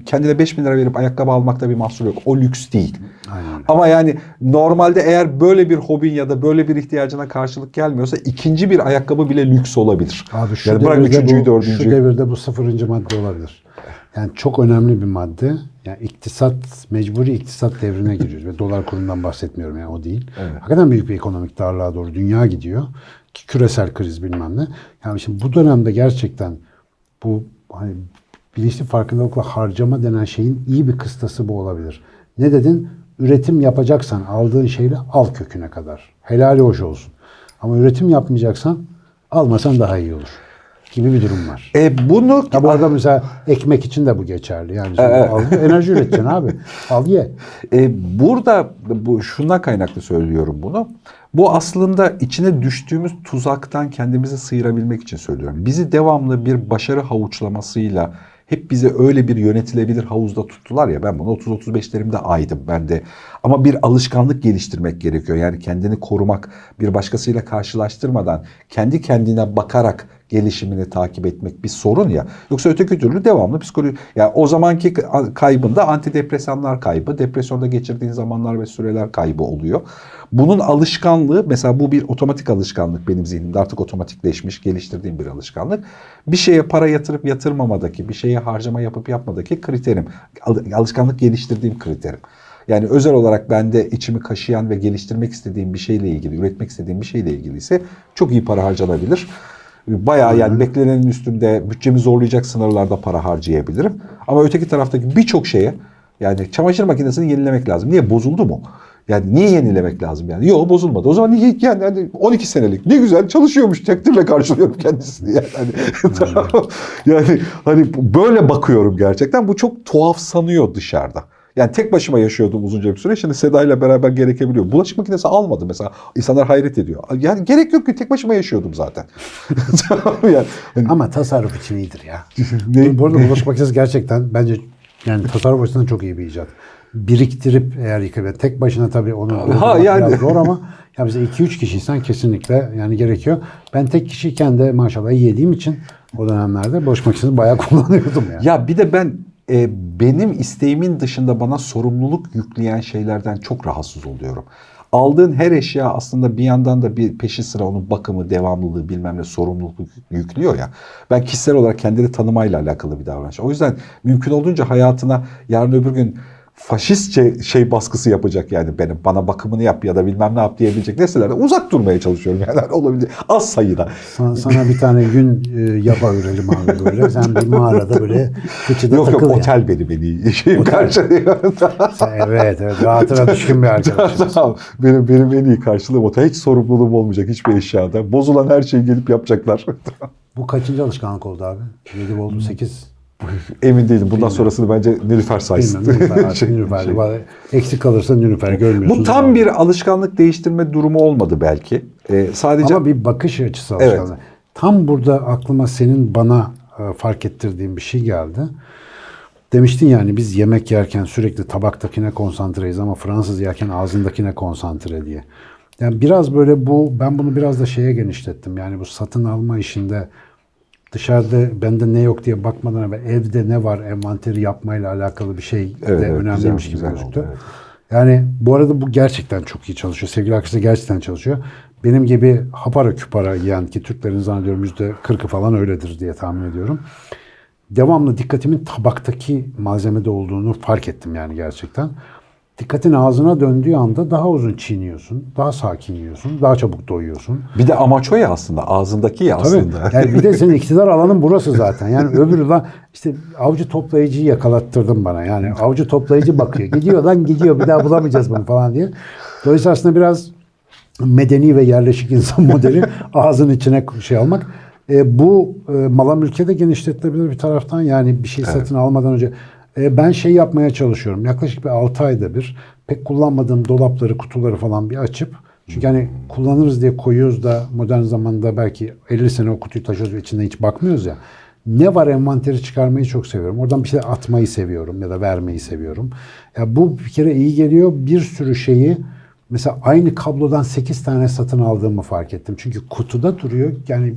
kendine 5000 lira verip ayakkabı almakta bir mahsur yok. O lüks değil. Aynen. Ama yani normalde eğer böyle bir hobin ya da böyle bir ihtiyacına karşılık gelmiyorsa ikinci bir ayakkabı bile lüks olabilir. Abi şu yani bırak üçüncüyü, bu, dördüncüyü. şu devirde bu sıfırıncı madde olabilir. Yani çok önemli bir madde. Yani iktisat, mecburi iktisat devrine giriyoruz. Ve dolar kurundan bahsetmiyorum yani o değil. Hakikaten büyük bir ekonomik darlığa doğru dünya gidiyor. Küresel kriz bilmem ne. Yani şimdi bu dönemde gerçekten bu hani bilinçli farkındalıkla harcama denen şeyin iyi bir kıstası bu olabilir. Ne dedin? Üretim yapacaksan aldığın şeyle al köküne kadar. Helali hoş olsun. Ama üretim yapmayacaksan almasan daha iyi olur. Gibi bir durum var. E bunu Ya bu arada mesela ekmek için de bu geçerli. Yani sen Evet. al, enerji üreteceksin abi. Al ye. E, burada bu şundan kaynaklı söylüyorum bunu. Bu aslında içine düştüğümüz tuzaktan kendimizi sıyırabilmek için söylüyorum. Bizi devamlı bir başarı havuçlamasıyla hep bizi öyle bir yönetilebilir havuzda tuttular ya ben bunu 30-35'lerimde aydım ben de. Ama bir alışkanlık geliştirmek gerekiyor. Yani kendini korumak, bir başkasıyla karşılaştırmadan kendi kendine bakarak gelişimini takip etmek bir sorun ya. Yoksa öteki türlü devamlı psikoloji. Ya o zamanki kaybında antidepresanlar kaybı, depresyonda geçirdiğin zamanlar ve süreler kaybı oluyor. Bunun alışkanlığı mesela bu bir otomatik alışkanlık benim zihnimde artık otomatikleşmiş, geliştirdiğim bir alışkanlık. Bir şeye para yatırıp yatırmamadaki, bir şeye harcama yapıp yapmadaki kriterim. Al- Alışkanlık geliştirdiğim kriterim. Yani özel olarak bende içimi kaşıyan ve geliştirmek istediğim bir şeyle ilgili, üretmek istediğim bir şeyle ilgili ise çok iyi para harcanabilir. Bayağı yani beklenenin üstünde bütçemi zorlayacak sınırlarda para harcayabilirim. Ama öteki taraftaki birçok şeye yani çamaşır makinesini yenilemek lazım. Niye? Bozuldu mu? Yani niye yenilemek lazım yani? Yok bozulmadı. O zaman niye yani hani 12 senelik ne güzel çalışıyormuş takdirle karşılıyorum kendisini yani. Hani, yani hani böyle bakıyorum gerçekten. Bu çok tuhaf sanıyor dışarıda. Yani tek başıma yaşıyordum uzunca bir süre. Şimdi Seda ile beraber gerekebiliyor. Bulaşık makinesi almadım mesela. İnsanlar hayret ediyor. Yani gerek yok ki tek başıma yaşıyordum zaten. Yani. Hani Ama tasarruf için iyidir ya. Ne- Bu arada bulaşık makinesi gerçekten bence yani tasarruf açısından çok iyi bir icat. Biriktirip eğer yıkayıp tek başına tabii onu doldurmak yani. biraz zor ama ya bize 2-3 kişiysen kesinlikle yani gerekiyor. Ben tek kişiyken de maşallah yediğim için o dönemlerde bulaşık makinesini bayağı kullanıyordum ya. Ya bir de ben e, benim isteğimin dışında bana sorumluluk yükleyen şeylerden çok rahatsız oluyorum. Aldığın her eşya aslında bir yandan da bir peşi sıra onun bakımı, devamlılığı bilmem ne sorumluluk yüklüyor ya. Ben kişisel olarak kendini tanımayla alakalı bir davranış. O yüzden mümkün olduğunca hayatına yarın öbür gün faşistçe şey baskısı yapacak yani benim bana bakımını yap ya da bilmem ne yap diyebilecek nesnelerden uzak durmaya çalışıyorum yani olabildiği az sayıda. Sana, sana bir tane gün e, yapa ürelim abi böyle. Sen bir mağarada böyle kıçıda Yok yok takıl yani. otel beni beni şeyim karşılıyor. Evet evet rahatına düşkün bir arkadaşım. Tamam. benim benim en iyi karşılığım otel. Hiç sorumluluğum olmayacak hiçbir eşyada. Bozulan her şeyi gelip yapacaklar. Bu kaçıncı alışkanlık oldu abi? 7 oldu 8. Emin değilim. Bundan sonrasını bence Nilüfer saysın. Artık Şey- Nilüfer. şey. Eksik kalırsa Nilüfer görmüyorsun. Bu tam bir alışkanlık değiştirme durumu olmadı belki. Ee, sadece Ama bir bakış açısı Evet. alışkanlığı. Tam burada aklıma senin bana e, fark ettirdiğin bir şey geldi. Demiştin yani biz yemek yerken sürekli tabaktakine konsantreyiz ama Fransız yerken ağzındakine konsantre diye. Yani biraz böyle bu ben bunu biraz da şeye genişlettim. Yani bu satın alma işinde dışarıda bende ne yok diye bakmadan evvel evde ne var envanteri yapmayla alakalı bir şey Evet, de evet, önemliymiş güzel, gibi gözüktü. evet. Yani bu arada bu gerçekten çok iyi çalışıyor. Sevgili arkadaşlar gerçekten çalışıyor. Benim gibi hapara küpara yiyen ki Türklerin zannediyorum yüzde kırkı falan öyledir diye tahmin ediyorum. Devamlı dikkatimin tabaktaki malzemede olduğunu fark ettim yani gerçekten. Dikkatin ağzına döndüğü anda daha uzun çiğniyorsun, daha sakin yiyorsun, daha çabuk doyuyorsun. bir de amaç o ya aslında. Ağzındaki ya Tabii. aslında. Yani bir de senin iktidar alanın burası zaten. Yani öbürü lan işte avcı toplayıcıyı yakalattırdın bana. Yani avcı toplayıcı bakıyor. Gidiyor lan gidiyor bir daha bulamayacağız bunu falan diye. Dolayısıyla aslında biraz medeni ve yerleşik insan modeli ağzın içine şey almak. E, bu e, mala mülke de genişletilebilir bir taraftan. Yani bir şey satın almadan önce ben şey yapmaya çalışıyorum. Yaklaşık bir 6 ayda bir pek kullanmadığım dolapları, kutuları falan bir açıp çünkü hani kullanırız diye koyuyoruz da modern zamanda belki 50 sene o kutuyu taşıyoruz ve içinde hiç bakmıyoruz ya. Ne var envanteri çıkarmayı çok seviyorum. Oradan bir şey atmayı seviyorum ya da vermeyi seviyorum. Ya bu bir kere iyi geliyor. Bir sürü şeyi mesela aynı kablodan 8 tane satın aldığımı fark ettim. Çünkü kutuda duruyor. Yani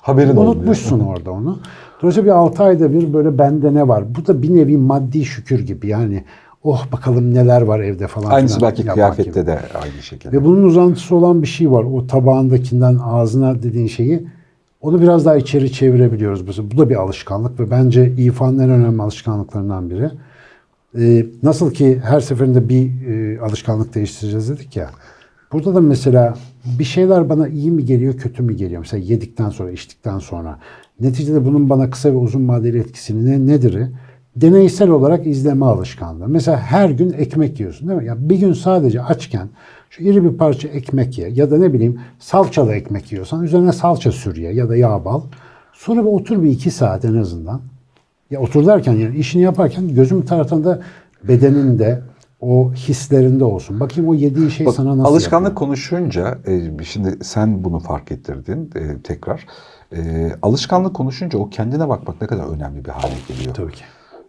Haberin olmuyor. unutmuşsun orada onu. Dolayısıyla bir 6 ayda bir böyle bende ne var? Bu da bir nevi maddi şükür gibi. Yani oh bakalım neler var evde falan. Aynısı filan belki kıyafette gibi. de aynı şekilde. Ve bunun uzantısı olan bir şey var. O tabağındakinden ağzına dediğin şeyi onu biraz daha içeri çevirebiliyoruz. Mesela Bu da bir alışkanlık ve bence İFA'nın en önemli alışkanlıklarından biri. Ee, nasıl ki her seferinde bir e, alışkanlık değiştireceğiz dedik ya. Burada da mesela bir şeyler bana iyi mi geliyor, kötü mü geliyor? Mesela yedikten sonra, içtikten sonra. Neticede bunun bana kısa ve uzun vadeli etkisini ne, nedir? Deneysel olarak izleme alışkanlığı. Mesela her gün ekmek yiyorsun değil mi? Ya bir gün sadece açken şu iri bir parça ekmek ye ya da ne bileyim salçalı ekmek yiyorsan üzerine salça sür ye ya da yağ bal. Sonra bir otur bir iki saat en azından. Ya otur derken yani işini yaparken gözüm tarafında bedeninde, o hislerinde olsun. Bakayım o yediği şey Bak, sana nasıl alışkanlık yapıyor? konuşunca, e, şimdi sen bunu fark ettirdin e, tekrar. E, alışkanlık konuşunca o kendine bakmak ne kadar önemli bir hale geliyor. Tabii ki.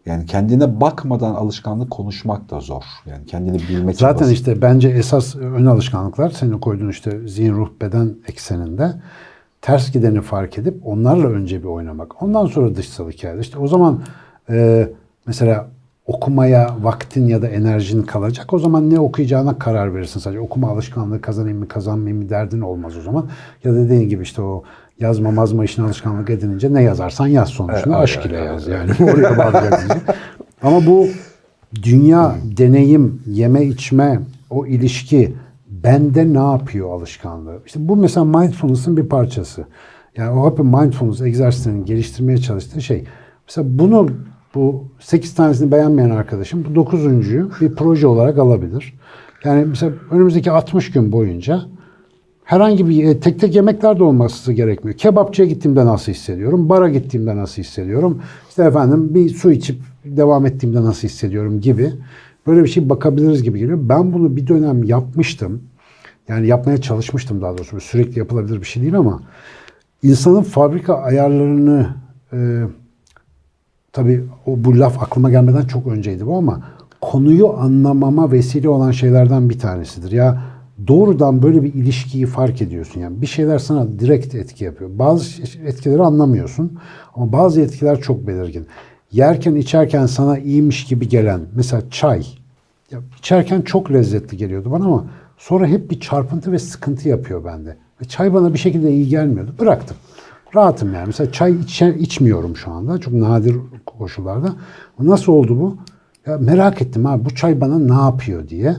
Yani kendine bakmadan alışkanlık konuşmak da zor. Yani kendini bilmek Zaten basit. işte bence esas ön alışkanlıklar senin koyduğun işte zihin, ruh, beden ekseninde ters gideni fark edip onlarla önce bir oynamak. Ondan sonra dışsal hikaye. İşte o zaman e, mesela okumaya vaktin ya da enerjin kalacak. O zaman ne okuyacağına karar verirsin sadece. Okuma alışkanlığı kazanayım mı kazanmayayım mı derdin olmaz o zaman. Ya da dediğin gibi işte o yazma mazma işini alışkanlık edinince ne yazarsan yaz sonuçta. Evet, Aşk evet, ile evet, yaz yani. Oraya bağlayacaksın. Ama bu dünya, deneyim, yeme içme, o ilişki bende ne yapıyor alışkanlığı? İşte bu mesela mindfulness'ın bir parçası. Yani o hep mindfulness egzersizlerinin geliştirmeye çalıştığı şey. Mesela bunu bu 8 tanesini beğenmeyen arkadaşım bu 9.'yu bir proje olarak alabilir. Yani mesela önümüzdeki 60 gün boyunca herhangi bir e, tek tek yemekler de olması gerekmiyor. Kebapçıya gittiğimde nasıl hissediyorum? Bara gittiğimde nasıl hissediyorum? İşte efendim bir su içip devam ettiğimde nasıl hissediyorum gibi. Böyle bir şey bakabiliriz gibi geliyor. Ben bunu bir dönem yapmıştım. Yani yapmaya çalışmıştım daha doğrusu. Sürekli yapılabilir bir şey değil ama insanın fabrika ayarlarını e, tabii o bu laf aklıma gelmeden çok önceydi bu ama konuyu anlamama vesile olan şeylerden bir tanesidir. Ya doğrudan böyle bir ilişkiyi fark ediyorsun. Yani bir şeyler sana direkt etki yapıyor. Bazı etkileri anlamıyorsun ama bazı etkiler çok belirgin. Yerken içerken sana iyiymiş gibi gelen mesela çay. Ya içerken çok lezzetli geliyordu bana ama sonra hep bir çarpıntı ve sıkıntı yapıyor bende. Ve çay bana bir şekilde iyi gelmiyordu. Bıraktım. Rahatım yani. Mesela çay içe, içmiyorum şu anda. Çok nadir koşullarda. Nasıl oldu bu? Ya merak ettim ha bu çay bana ne yapıyor diye.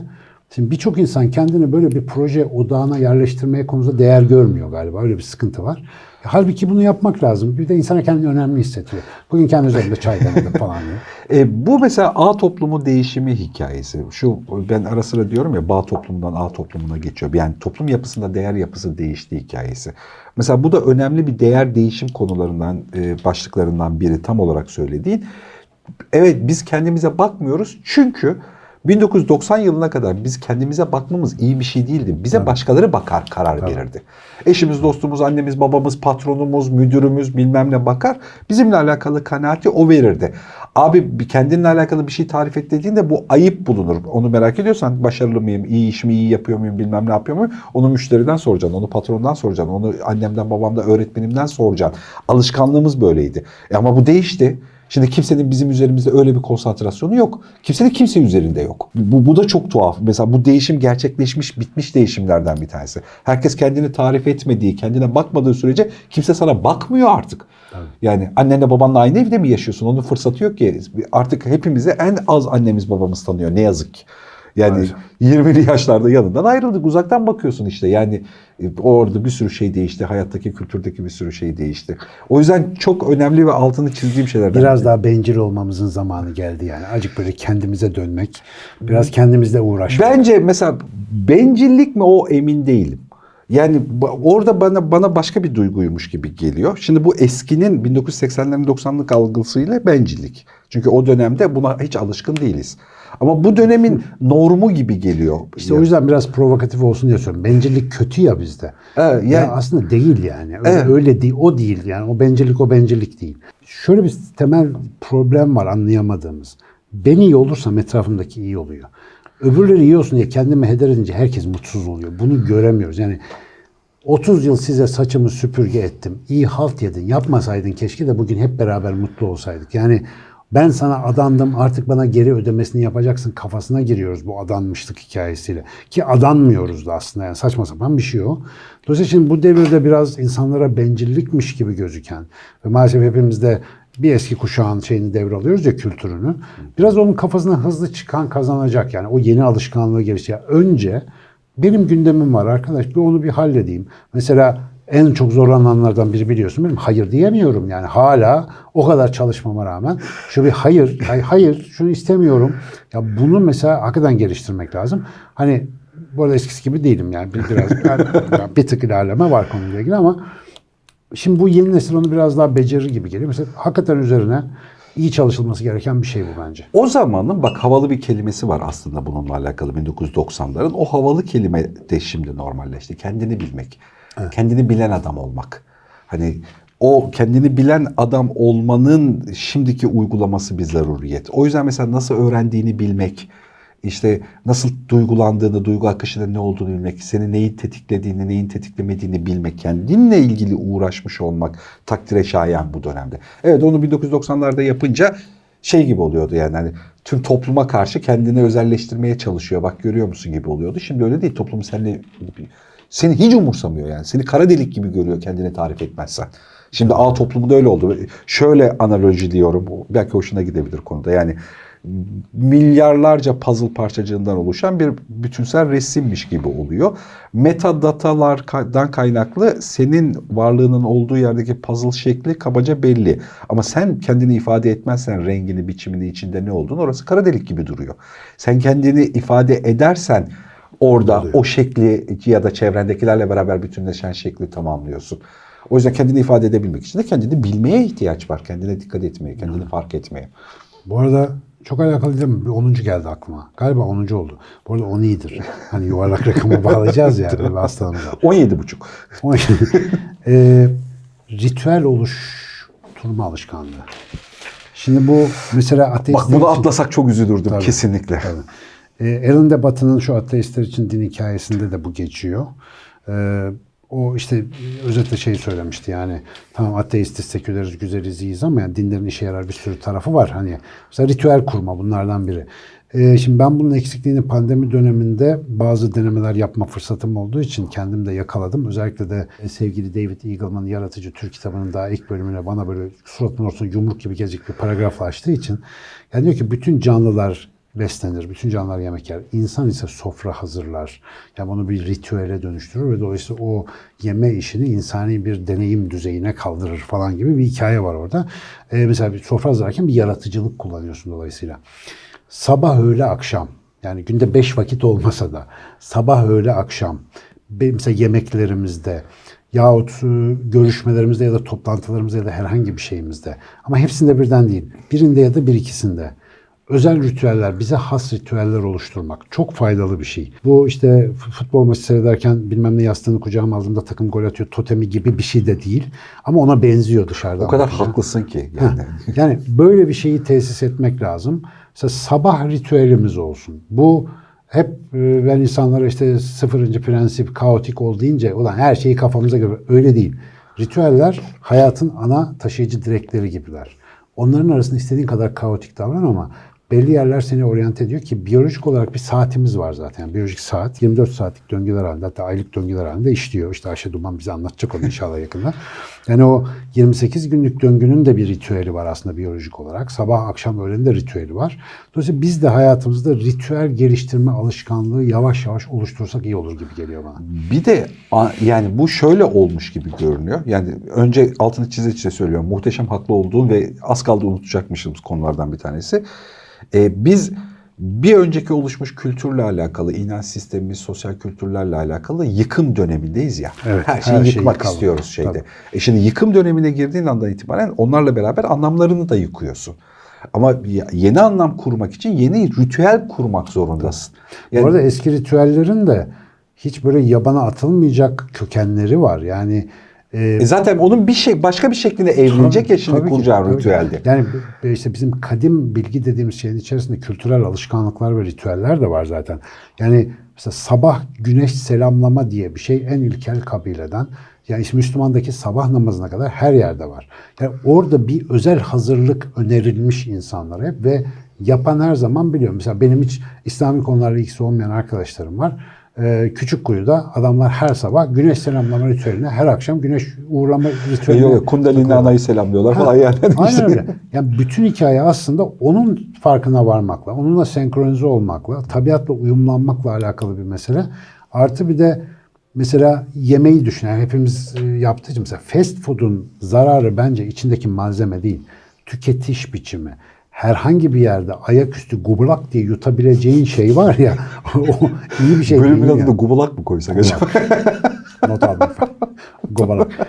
Şimdi birçok insan kendini böyle bir proje odağına yerleştirmeye konusunda değer görmüyor galiba. Öyle bir sıkıntı var. Halbuki bunu yapmak lazım. Bir de insana kendini önemli hissediyor. Bugün kendi üzerimde çay demledim falan diyor. E, bu mesela A toplumu değişimi hikayesi. Şu ben ara sıra diyorum ya bağ toplumundan A toplumuna geçiyor. Yani toplum yapısında değer yapısı değişti hikayesi. Mesela bu da önemli bir değer değişim konularından e, başlıklarından biri tam olarak söylediğin. Evet biz kendimize bakmıyoruz çünkü 1990 yılına kadar biz kendimize bakmamız iyi bir şey değildi. Bize başkaları bakar karar verirdi. Eşimiz, dostumuz, annemiz, babamız, patronumuz, müdürümüz bilmem ne bakar. Bizimle alakalı kanaati o verirdi. Abi bir kendinle alakalı bir şey tarif et dediğinde bu ayıp bulunur. Onu merak ediyorsan başarılı mıyım, iyi iş mi, iyi yapıyor muyum, bilmem ne yapıyor muyum? Onu müşteriden soracaksın, onu patrondan soracaksın, onu annemden, babamdan, öğretmenimden soracaksın. Alışkanlığımız böyleydi. E ama bu değişti. Şimdi kimsenin bizim üzerimizde öyle bir konsantrasyonu yok. Kimsenin kimse üzerinde yok. Bu, bu da çok tuhaf. Mesela bu değişim gerçekleşmiş, bitmiş değişimlerden bir tanesi. Herkes kendini tarif etmediği, kendine bakmadığı sürece kimse sana bakmıyor artık. Yani annenle babanla aynı evde mi yaşıyorsun? Onun fırsatı yok ki. Artık hepimizi en az annemiz babamız tanıyor ne yazık ki. Yani 20'li yaşlarda yanından ayrıldık. Uzaktan bakıyorsun işte. Yani e, orada bir sürü şey değişti. Hayattaki, kültürdeki bir sürü şey değişti. O yüzden çok önemli ve altını çizdiğim şeylerden. Biraz biri. daha bencil olmamızın zamanı geldi yani. Acık böyle kendimize dönmek, biraz kendimizle uğraşmak. Bence mesela bencillik mi o emin değilim. Yani orada bana bana başka bir duyguymuş gibi geliyor. Şimdi bu eskinin 1980'lerin 90'lık algısıyla bencillik. Çünkü o dönemde buna hiç alışkın değiliz. Ama bu dönemin normu gibi geliyor. İşte o yüzden biraz provokatif olsun diye söylüyorum. Bencillik kötü ya bizde. Evet, Ya yani- aslında değil yani. Öyle, Evet. öyle değil, o değil yani. O bencillik o bencillik değil. Şöyle bir temel problem var anlayamadığımız. Ben iyi olursam etrafımdaki iyi oluyor. Öbürleri iyi olsun diye kendimi heder edince herkes mutsuz oluyor. Bunu göremiyoruz. Yani 30 yıl size saçımı süpürge ettim. İyi halt yedin. Yapmasaydın keşke de bugün hep beraber mutlu olsaydık. Yani ben sana adandım artık bana geri ödemesini yapacaksın kafasına giriyoruz bu adanmışlık hikayesiyle. Ki adanmıyoruz da aslında yani saçma sapan bir şey o. Dolayısıyla şimdi bu devirde biraz insanlara bencillikmiş gibi gözüken ve maalesef hepimiz de bir eski kuşağın şeyini devralıyoruz ya kültürünü. Biraz onun kafasına hızlı çıkan kazanacak yani o yeni alışkanlığı geliştirecek. Önce benim gündemim var arkadaş bir onu bir halledeyim. Mesela en çok zorlananlardan biri biliyorsun benim hayır diyemiyorum yani hala o kadar çalışmama rağmen şu bir hayır hay- hayır şunu istemiyorum. Ya bunu mesela hakikaten geliştirmek lazım. Hani bu arada eskisi gibi değilim yani bir, biraz yani bir tık ilerleme var konuyla ilgili ama şimdi bu yeni nesil onu biraz daha becerir gibi geliyor. Mesela hakikaten üzerine iyi çalışılması gereken bir şey bu bence. O zamanın bak havalı bir kelimesi var aslında bununla alakalı 1990'ların. O havalı kelime de şimdi normalleşti. Kendini bilmek. Kendini bilen adam olmak. Hani o kendini bilen adam olmanın şimdiki uygulaması bir zaruriyet. O yüzden mesela nasıl öğrendiğini bilmek, işte nasıl duygulandığını, duygu akışının ne olduğunu bilmek, seni neyin tetiklediğini, neyin tetiklemediğini bilmek, kendinle ilgili uğraşmış olmak takdire şayan bu dönemde. Evet onu 1990'larda yapınca şey gibi oluyordu yani hani tüm topluma karşı kendini özelleştirmeye çalışıyor. Bak görüyor musun gibi oluyordu. Şimdi öyle değil. Toplum seninle seni hiç umursamıyor yani. Seni kara delik gibi görüyor kendini tarif etmezsen. Şimdi A toplumunda öyle oldu. Şöyle analoji diyorum. Belki hoşuna gidebilir konuda. Yani milyarlarca puzzle parçacığından oluşan bir bütünsel resimmiş gibi oluyor. Metadatalardan kaynaklı senin varlığının olduğu yerdeki puzzle şekli kabaca belli. Ama sen kendini ifade etmezsen rengini, biçimini, içinde ne olduğunu orası kara delik gibi duruyor. Sen kendini ifade edersen orada o şekli ya da çevrendekilerle beraber bütünleşen şekli tamamlıyorsun. O yüzden kendini ifade edebilmek için de kendini bilmeye ihtiyaç var. Kendine dikkat etmeye, kendini fark etmeye. Bu arada çok alakalı değil mi? Bir 10. geldi aklıma. Galiba 10. oldu. Bu arada 10 iyidir. Hani yuvarlak rakamı bağlayacağız ya böyle bir hastalığımıza. 17 buçuk. Eee, ritüel oluşturma alışkanlığı. Şimdi bu mesela Bak ateistler bunu için- atlasak çok üzülürdüm Tabii. kesinlikle. Tabii. Ee, Alan de Batı'nın şu ateistler için din hikayesinde de bu geçiyor. Ee, o işte özetle şey söylemişti yani tamam ateistiz, seküleriz, güzeliz, iyiyiz ama yani dinlerin işe yarar bir sürü tarafı var. Hani mesela ritüel kurma bunlardan biri. Ee, şimdi ben bunun eksikliğini pandemi döneminde bazı denemeler yapma fırsatım olduğu için kendim de yakaladım. Özellikle de e, sevgili David Eagleman'ın Yaratıcı Türk kitabının daha ilk bölümüne bana böyle suratın ortasına yumruk gibi gelecek bir paragraf açtığı için yani diyor ki bütün canlılar beslenir. Bütün canlılar yemek yer. İnsan ise sofra hazırlar. Yani bunu bir ritüele dönüştürür ve dolayısıyla o yeme işini insani bir deneyim düzeyine kaldırır falan gibi bir hikaye var orada. Ee, mesela bir sofra hazırlarken bir yaratıcılık kullanıyorsun dolayısıyla. Sabah, öğle, akşam. Yani günde beş vakit olmasa da sabah, öğle, akşam. Mesela yemeklerimizde yahut e, görüşmelerimizde ya da toplantılarımızda ya da herhangi bir şeyimizde. Ama hepsinde birden değil. Birinde ya da bir ikisinde. Özel ritüeller, bize has ritüeller oluşturmak çok faydalı bir şey. Bu işte futbol maçı seyrederken bilmem ne yastığını kucağıma aldığımda takım gol atıyor totemi gibi bir şey de değil. Ama ona benziyor dışarıdan. O kadar bakınca. haklısın ki yani. Yani böyle bir şeyi tesis etmek lazım. Mesela sabah ritüelimiz olsun. Bu hep e, ben insanlara işte sıfırıncı prensip kaotik ol deyince ulan her şeyi kafamıza göre öyle değil. Ritüeller hayatın ana taşıyıcı direkleri gibiler. Onların arasında istediğin kadar kaotik davran ama belli yerler seni oryante ediyor ki biyolojik olarak bir saatimiz var zaten. Yani biyolojik saat 24 saatlik döngüler halinde hatta aylık döngüler halinde işliyor. İşte Ayşe Duman bize anlatacak onu inşallah yakında. Yani o 28 günlük döngünün de bir ritüeli var aslında biyolojik olarak. Sabah akşam öğlenin de ritüeli var. Dolayısıyla biz de hayatımızda ritüel geliştirme alışkanlığı yavaş yavaş oluştursak iyi olur gibi geliyor bana. Bir de yani bu şöyle olmuş gibi görünüyor. Yani önce altını çize çize söylüyorum. Muhteşem haklı olduğum ve az kaldı unutacakmışız konulardan bir tanesi. Ee, biz bir önceki oluşmuş kültürle alakalı, inanç sistemimiz, sosyal kültürlerle alakalı yıkım dönemindeyiz ya. Evet, her şeyi her yıkmak yıkalım. istiyoruz şeyde. Tabii. E şimdi yıkım dönemine girdiğin andan itibaren onlarla beraber anlamlarını da yıkıyorsun. Ama yeni anlam kurmak için yeni ritüel kurmak zorundasın. Yani Bu arada eski ritüellerin de hiç böyle yabana atılmayacak kökenleri var. Yani e, E zaten onun bir şey başka bir şekilde evrilecek ya şimdi ki. ritüelde. Yani b- işte bizim kadim bilgi dediğimiz şeyin içerisinde kültürel alışkanlıklar ve ritüeller de var zaten. Yani mesela sabah güneş selamlama diye bir şey en ilkel kabileden. Yani işte Müslümandaki sabah namazına kadar her yerde var. Yani orada bir özel hazırlık önerilmiş insanlara hep ve yapan her zaman biliyor. Mesela benim hiç İslami konularla ilgisi olmayan arkadaşlarım var. Ee, küçük kuyuda adamlar her sabah güneş selamlama ritüeline her akşam güneş uğurlama ritüeline yok Kundalini anayı selamlıyorlar falan yani. Aynen İşte- öyle. Yani bütün hikaye aslında onun farkına varmakla, onunla senkronize olmakla, tabiatla uyumlanmakla alakalı bir mesele. Artı bir de mesela yemeği düşün. Yani hepimiz e, yaptığı için mesela fast food'un zararı bence içindeki malzeme değil. Tüketiş biçimi. Herhangi bir yerde ayaküstü gubulak diye yutabileceğin şey var ya o iyi bir şey Bölümün değil. adını yani. Gubalak mı koysak acaba? Not aldım. Gobalak.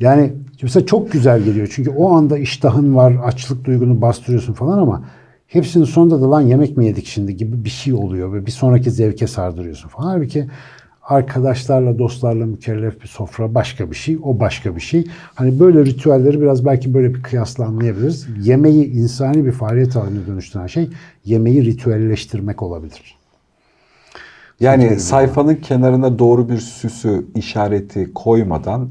Yani mesela çok güzel geliyor. Çünkü o anda iştahın var, açlık duygunu bastırıyorsun falan ama hepsinin sonunda da lan yemek mi yedik şimdi gibi bir şey oluyor ve bir sonraki zevke sardırıyorsun falan. Halbuki arkadaşlarla, dostlarla mükellef bir sofra başka bir şey, o başka bir şey. Hani böyle ritüelleri biraz belki böyle bir kıyasla anlayabiliriz. Yemeği insani bir faaliyet haline dönüştüren şey yemeği ritüelleştirmek olabilir. Yani sayfanın kenarına doğru bir süsü, işareti koymadan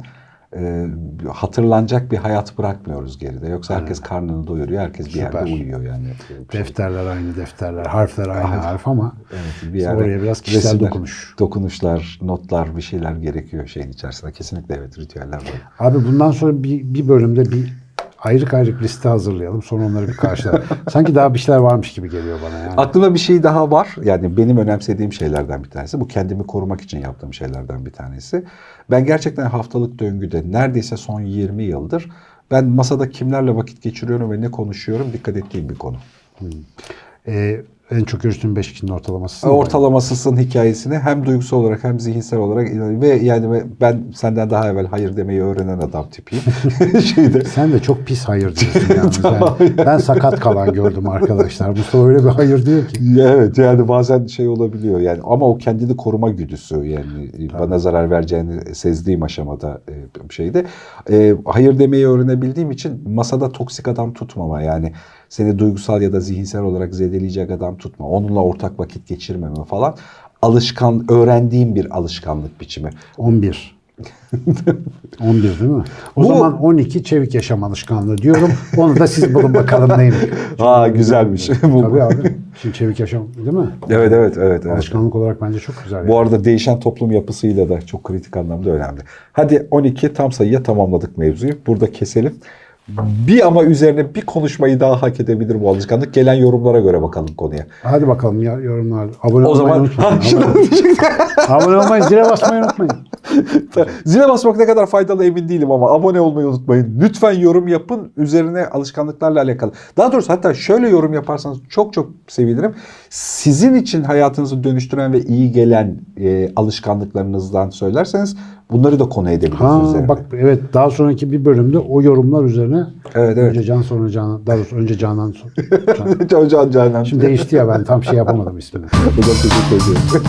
e, hatırlanacak bir hayat bırakmıyoruz geride. Yoksa herkes karnını doyuruyor, herkes bir yerde Süper. uyuyor yani. Defterler aynı defterler, harfler aynı harf ama Evet, bir yerde oraya biraz kişisel resimler, dokunuş. Dokunuşlar, notlar, bir şeyler gerekiyor şeyin içerisinde. Kesinlikle evet ritüeller var. Abi bundan sonra bir, bir bölümde bir ayrık ayrık liste hazırlayalım. Sonra onları bir karşılayalım. Sanki daha bir şeyler varmış gibi geliyor bana yani. Aklımda bir şey daha var. Yani benim önemsediğim şeylerden bir tanesi. Bu kendimi korumak için yaptığım şeylerden bir tanesi. Ben gerçekten haftalık döngüde neredeyse son 20 yıldır ben masada kimlerle vakit geçiriyorum ve ne konuşuyorum dikkat ettiğim bir konu. Ee, en çok görüştüğüm 5 kişinin ortalaması. Ortalamasısın hikayesini hem duygusal olarak hem zihinsel olarak ve yani ben senden daha evvel hayır demeyi öğrenen adam tipiyim. Şeyde Sen de çok pis hayır diyorsun yalnız. Ben, ben sakat kalan gördüm arkadaşlar. Mustafa öyle bir hayır diyor ki. Evet yani bazen şey olabiliyor yani ama o kendini koruma güdüsü yani bana zarar vereceğini sezdiğim aşamada e, şeyde. E, hayır demeyi öğrenebildiğim için masada toksik adam tutmama yani seni duygusal ya da zihinsel olarak zedeleyecek adam tutma. Onunla ortak vakit geçirmeme falan alışkan öğrendiğim bir alışkanlık biçimi. 11. 11 değil mi? O Bu- zaman 12 çevik yaşam alışkanlığı diyorum. Onu da siz bulun bakalım neymiş. Aa güzelmiş. Tabii abi. Şimdi çevik yaşam değil mi? Evet evet evet. evet. Alışkanlık olarak bence çok güzel. Bu arada değişen toplum yapısıyla da çok kritik anlamda önemli. Hadi 12 tam sayıya tamamladık mevzuyu. Burada keselim. Bir ama üzerine bir konuşmayı daha hak edebilir bu alışkanlık. Gelen yorumlara göre bakalım konuya. Hadi bakalım ya yorumlar. Abone O olmayı zaman unutmayın. Abone olmayı, zile basmayı unutmayın. Zile basmak ne kadar faydalı emin değilim ama abone olmayı unutmayın. Lütfen yorum yapın üzerine alışkanlıklarla alakalı. Daha doğrusu hatta şöyle yorum yaparsanız çok çok sevinirim. Sizin için hayatınızı dönüştüren ve iyi gelen e, alışkanlıklarınızdan söylerseniz bunları da konu edebiliriz Ha üzerine. bak evet daha sonraki bir bölümde o yorumlar üzerine Evet evet. önce Can sonra Canan daha doğrusu önce Canan sonra Can. Can Canan. Şimdi değişti ya ben tam şey yapamadım ismini. Hocam teşekkür ediyorum.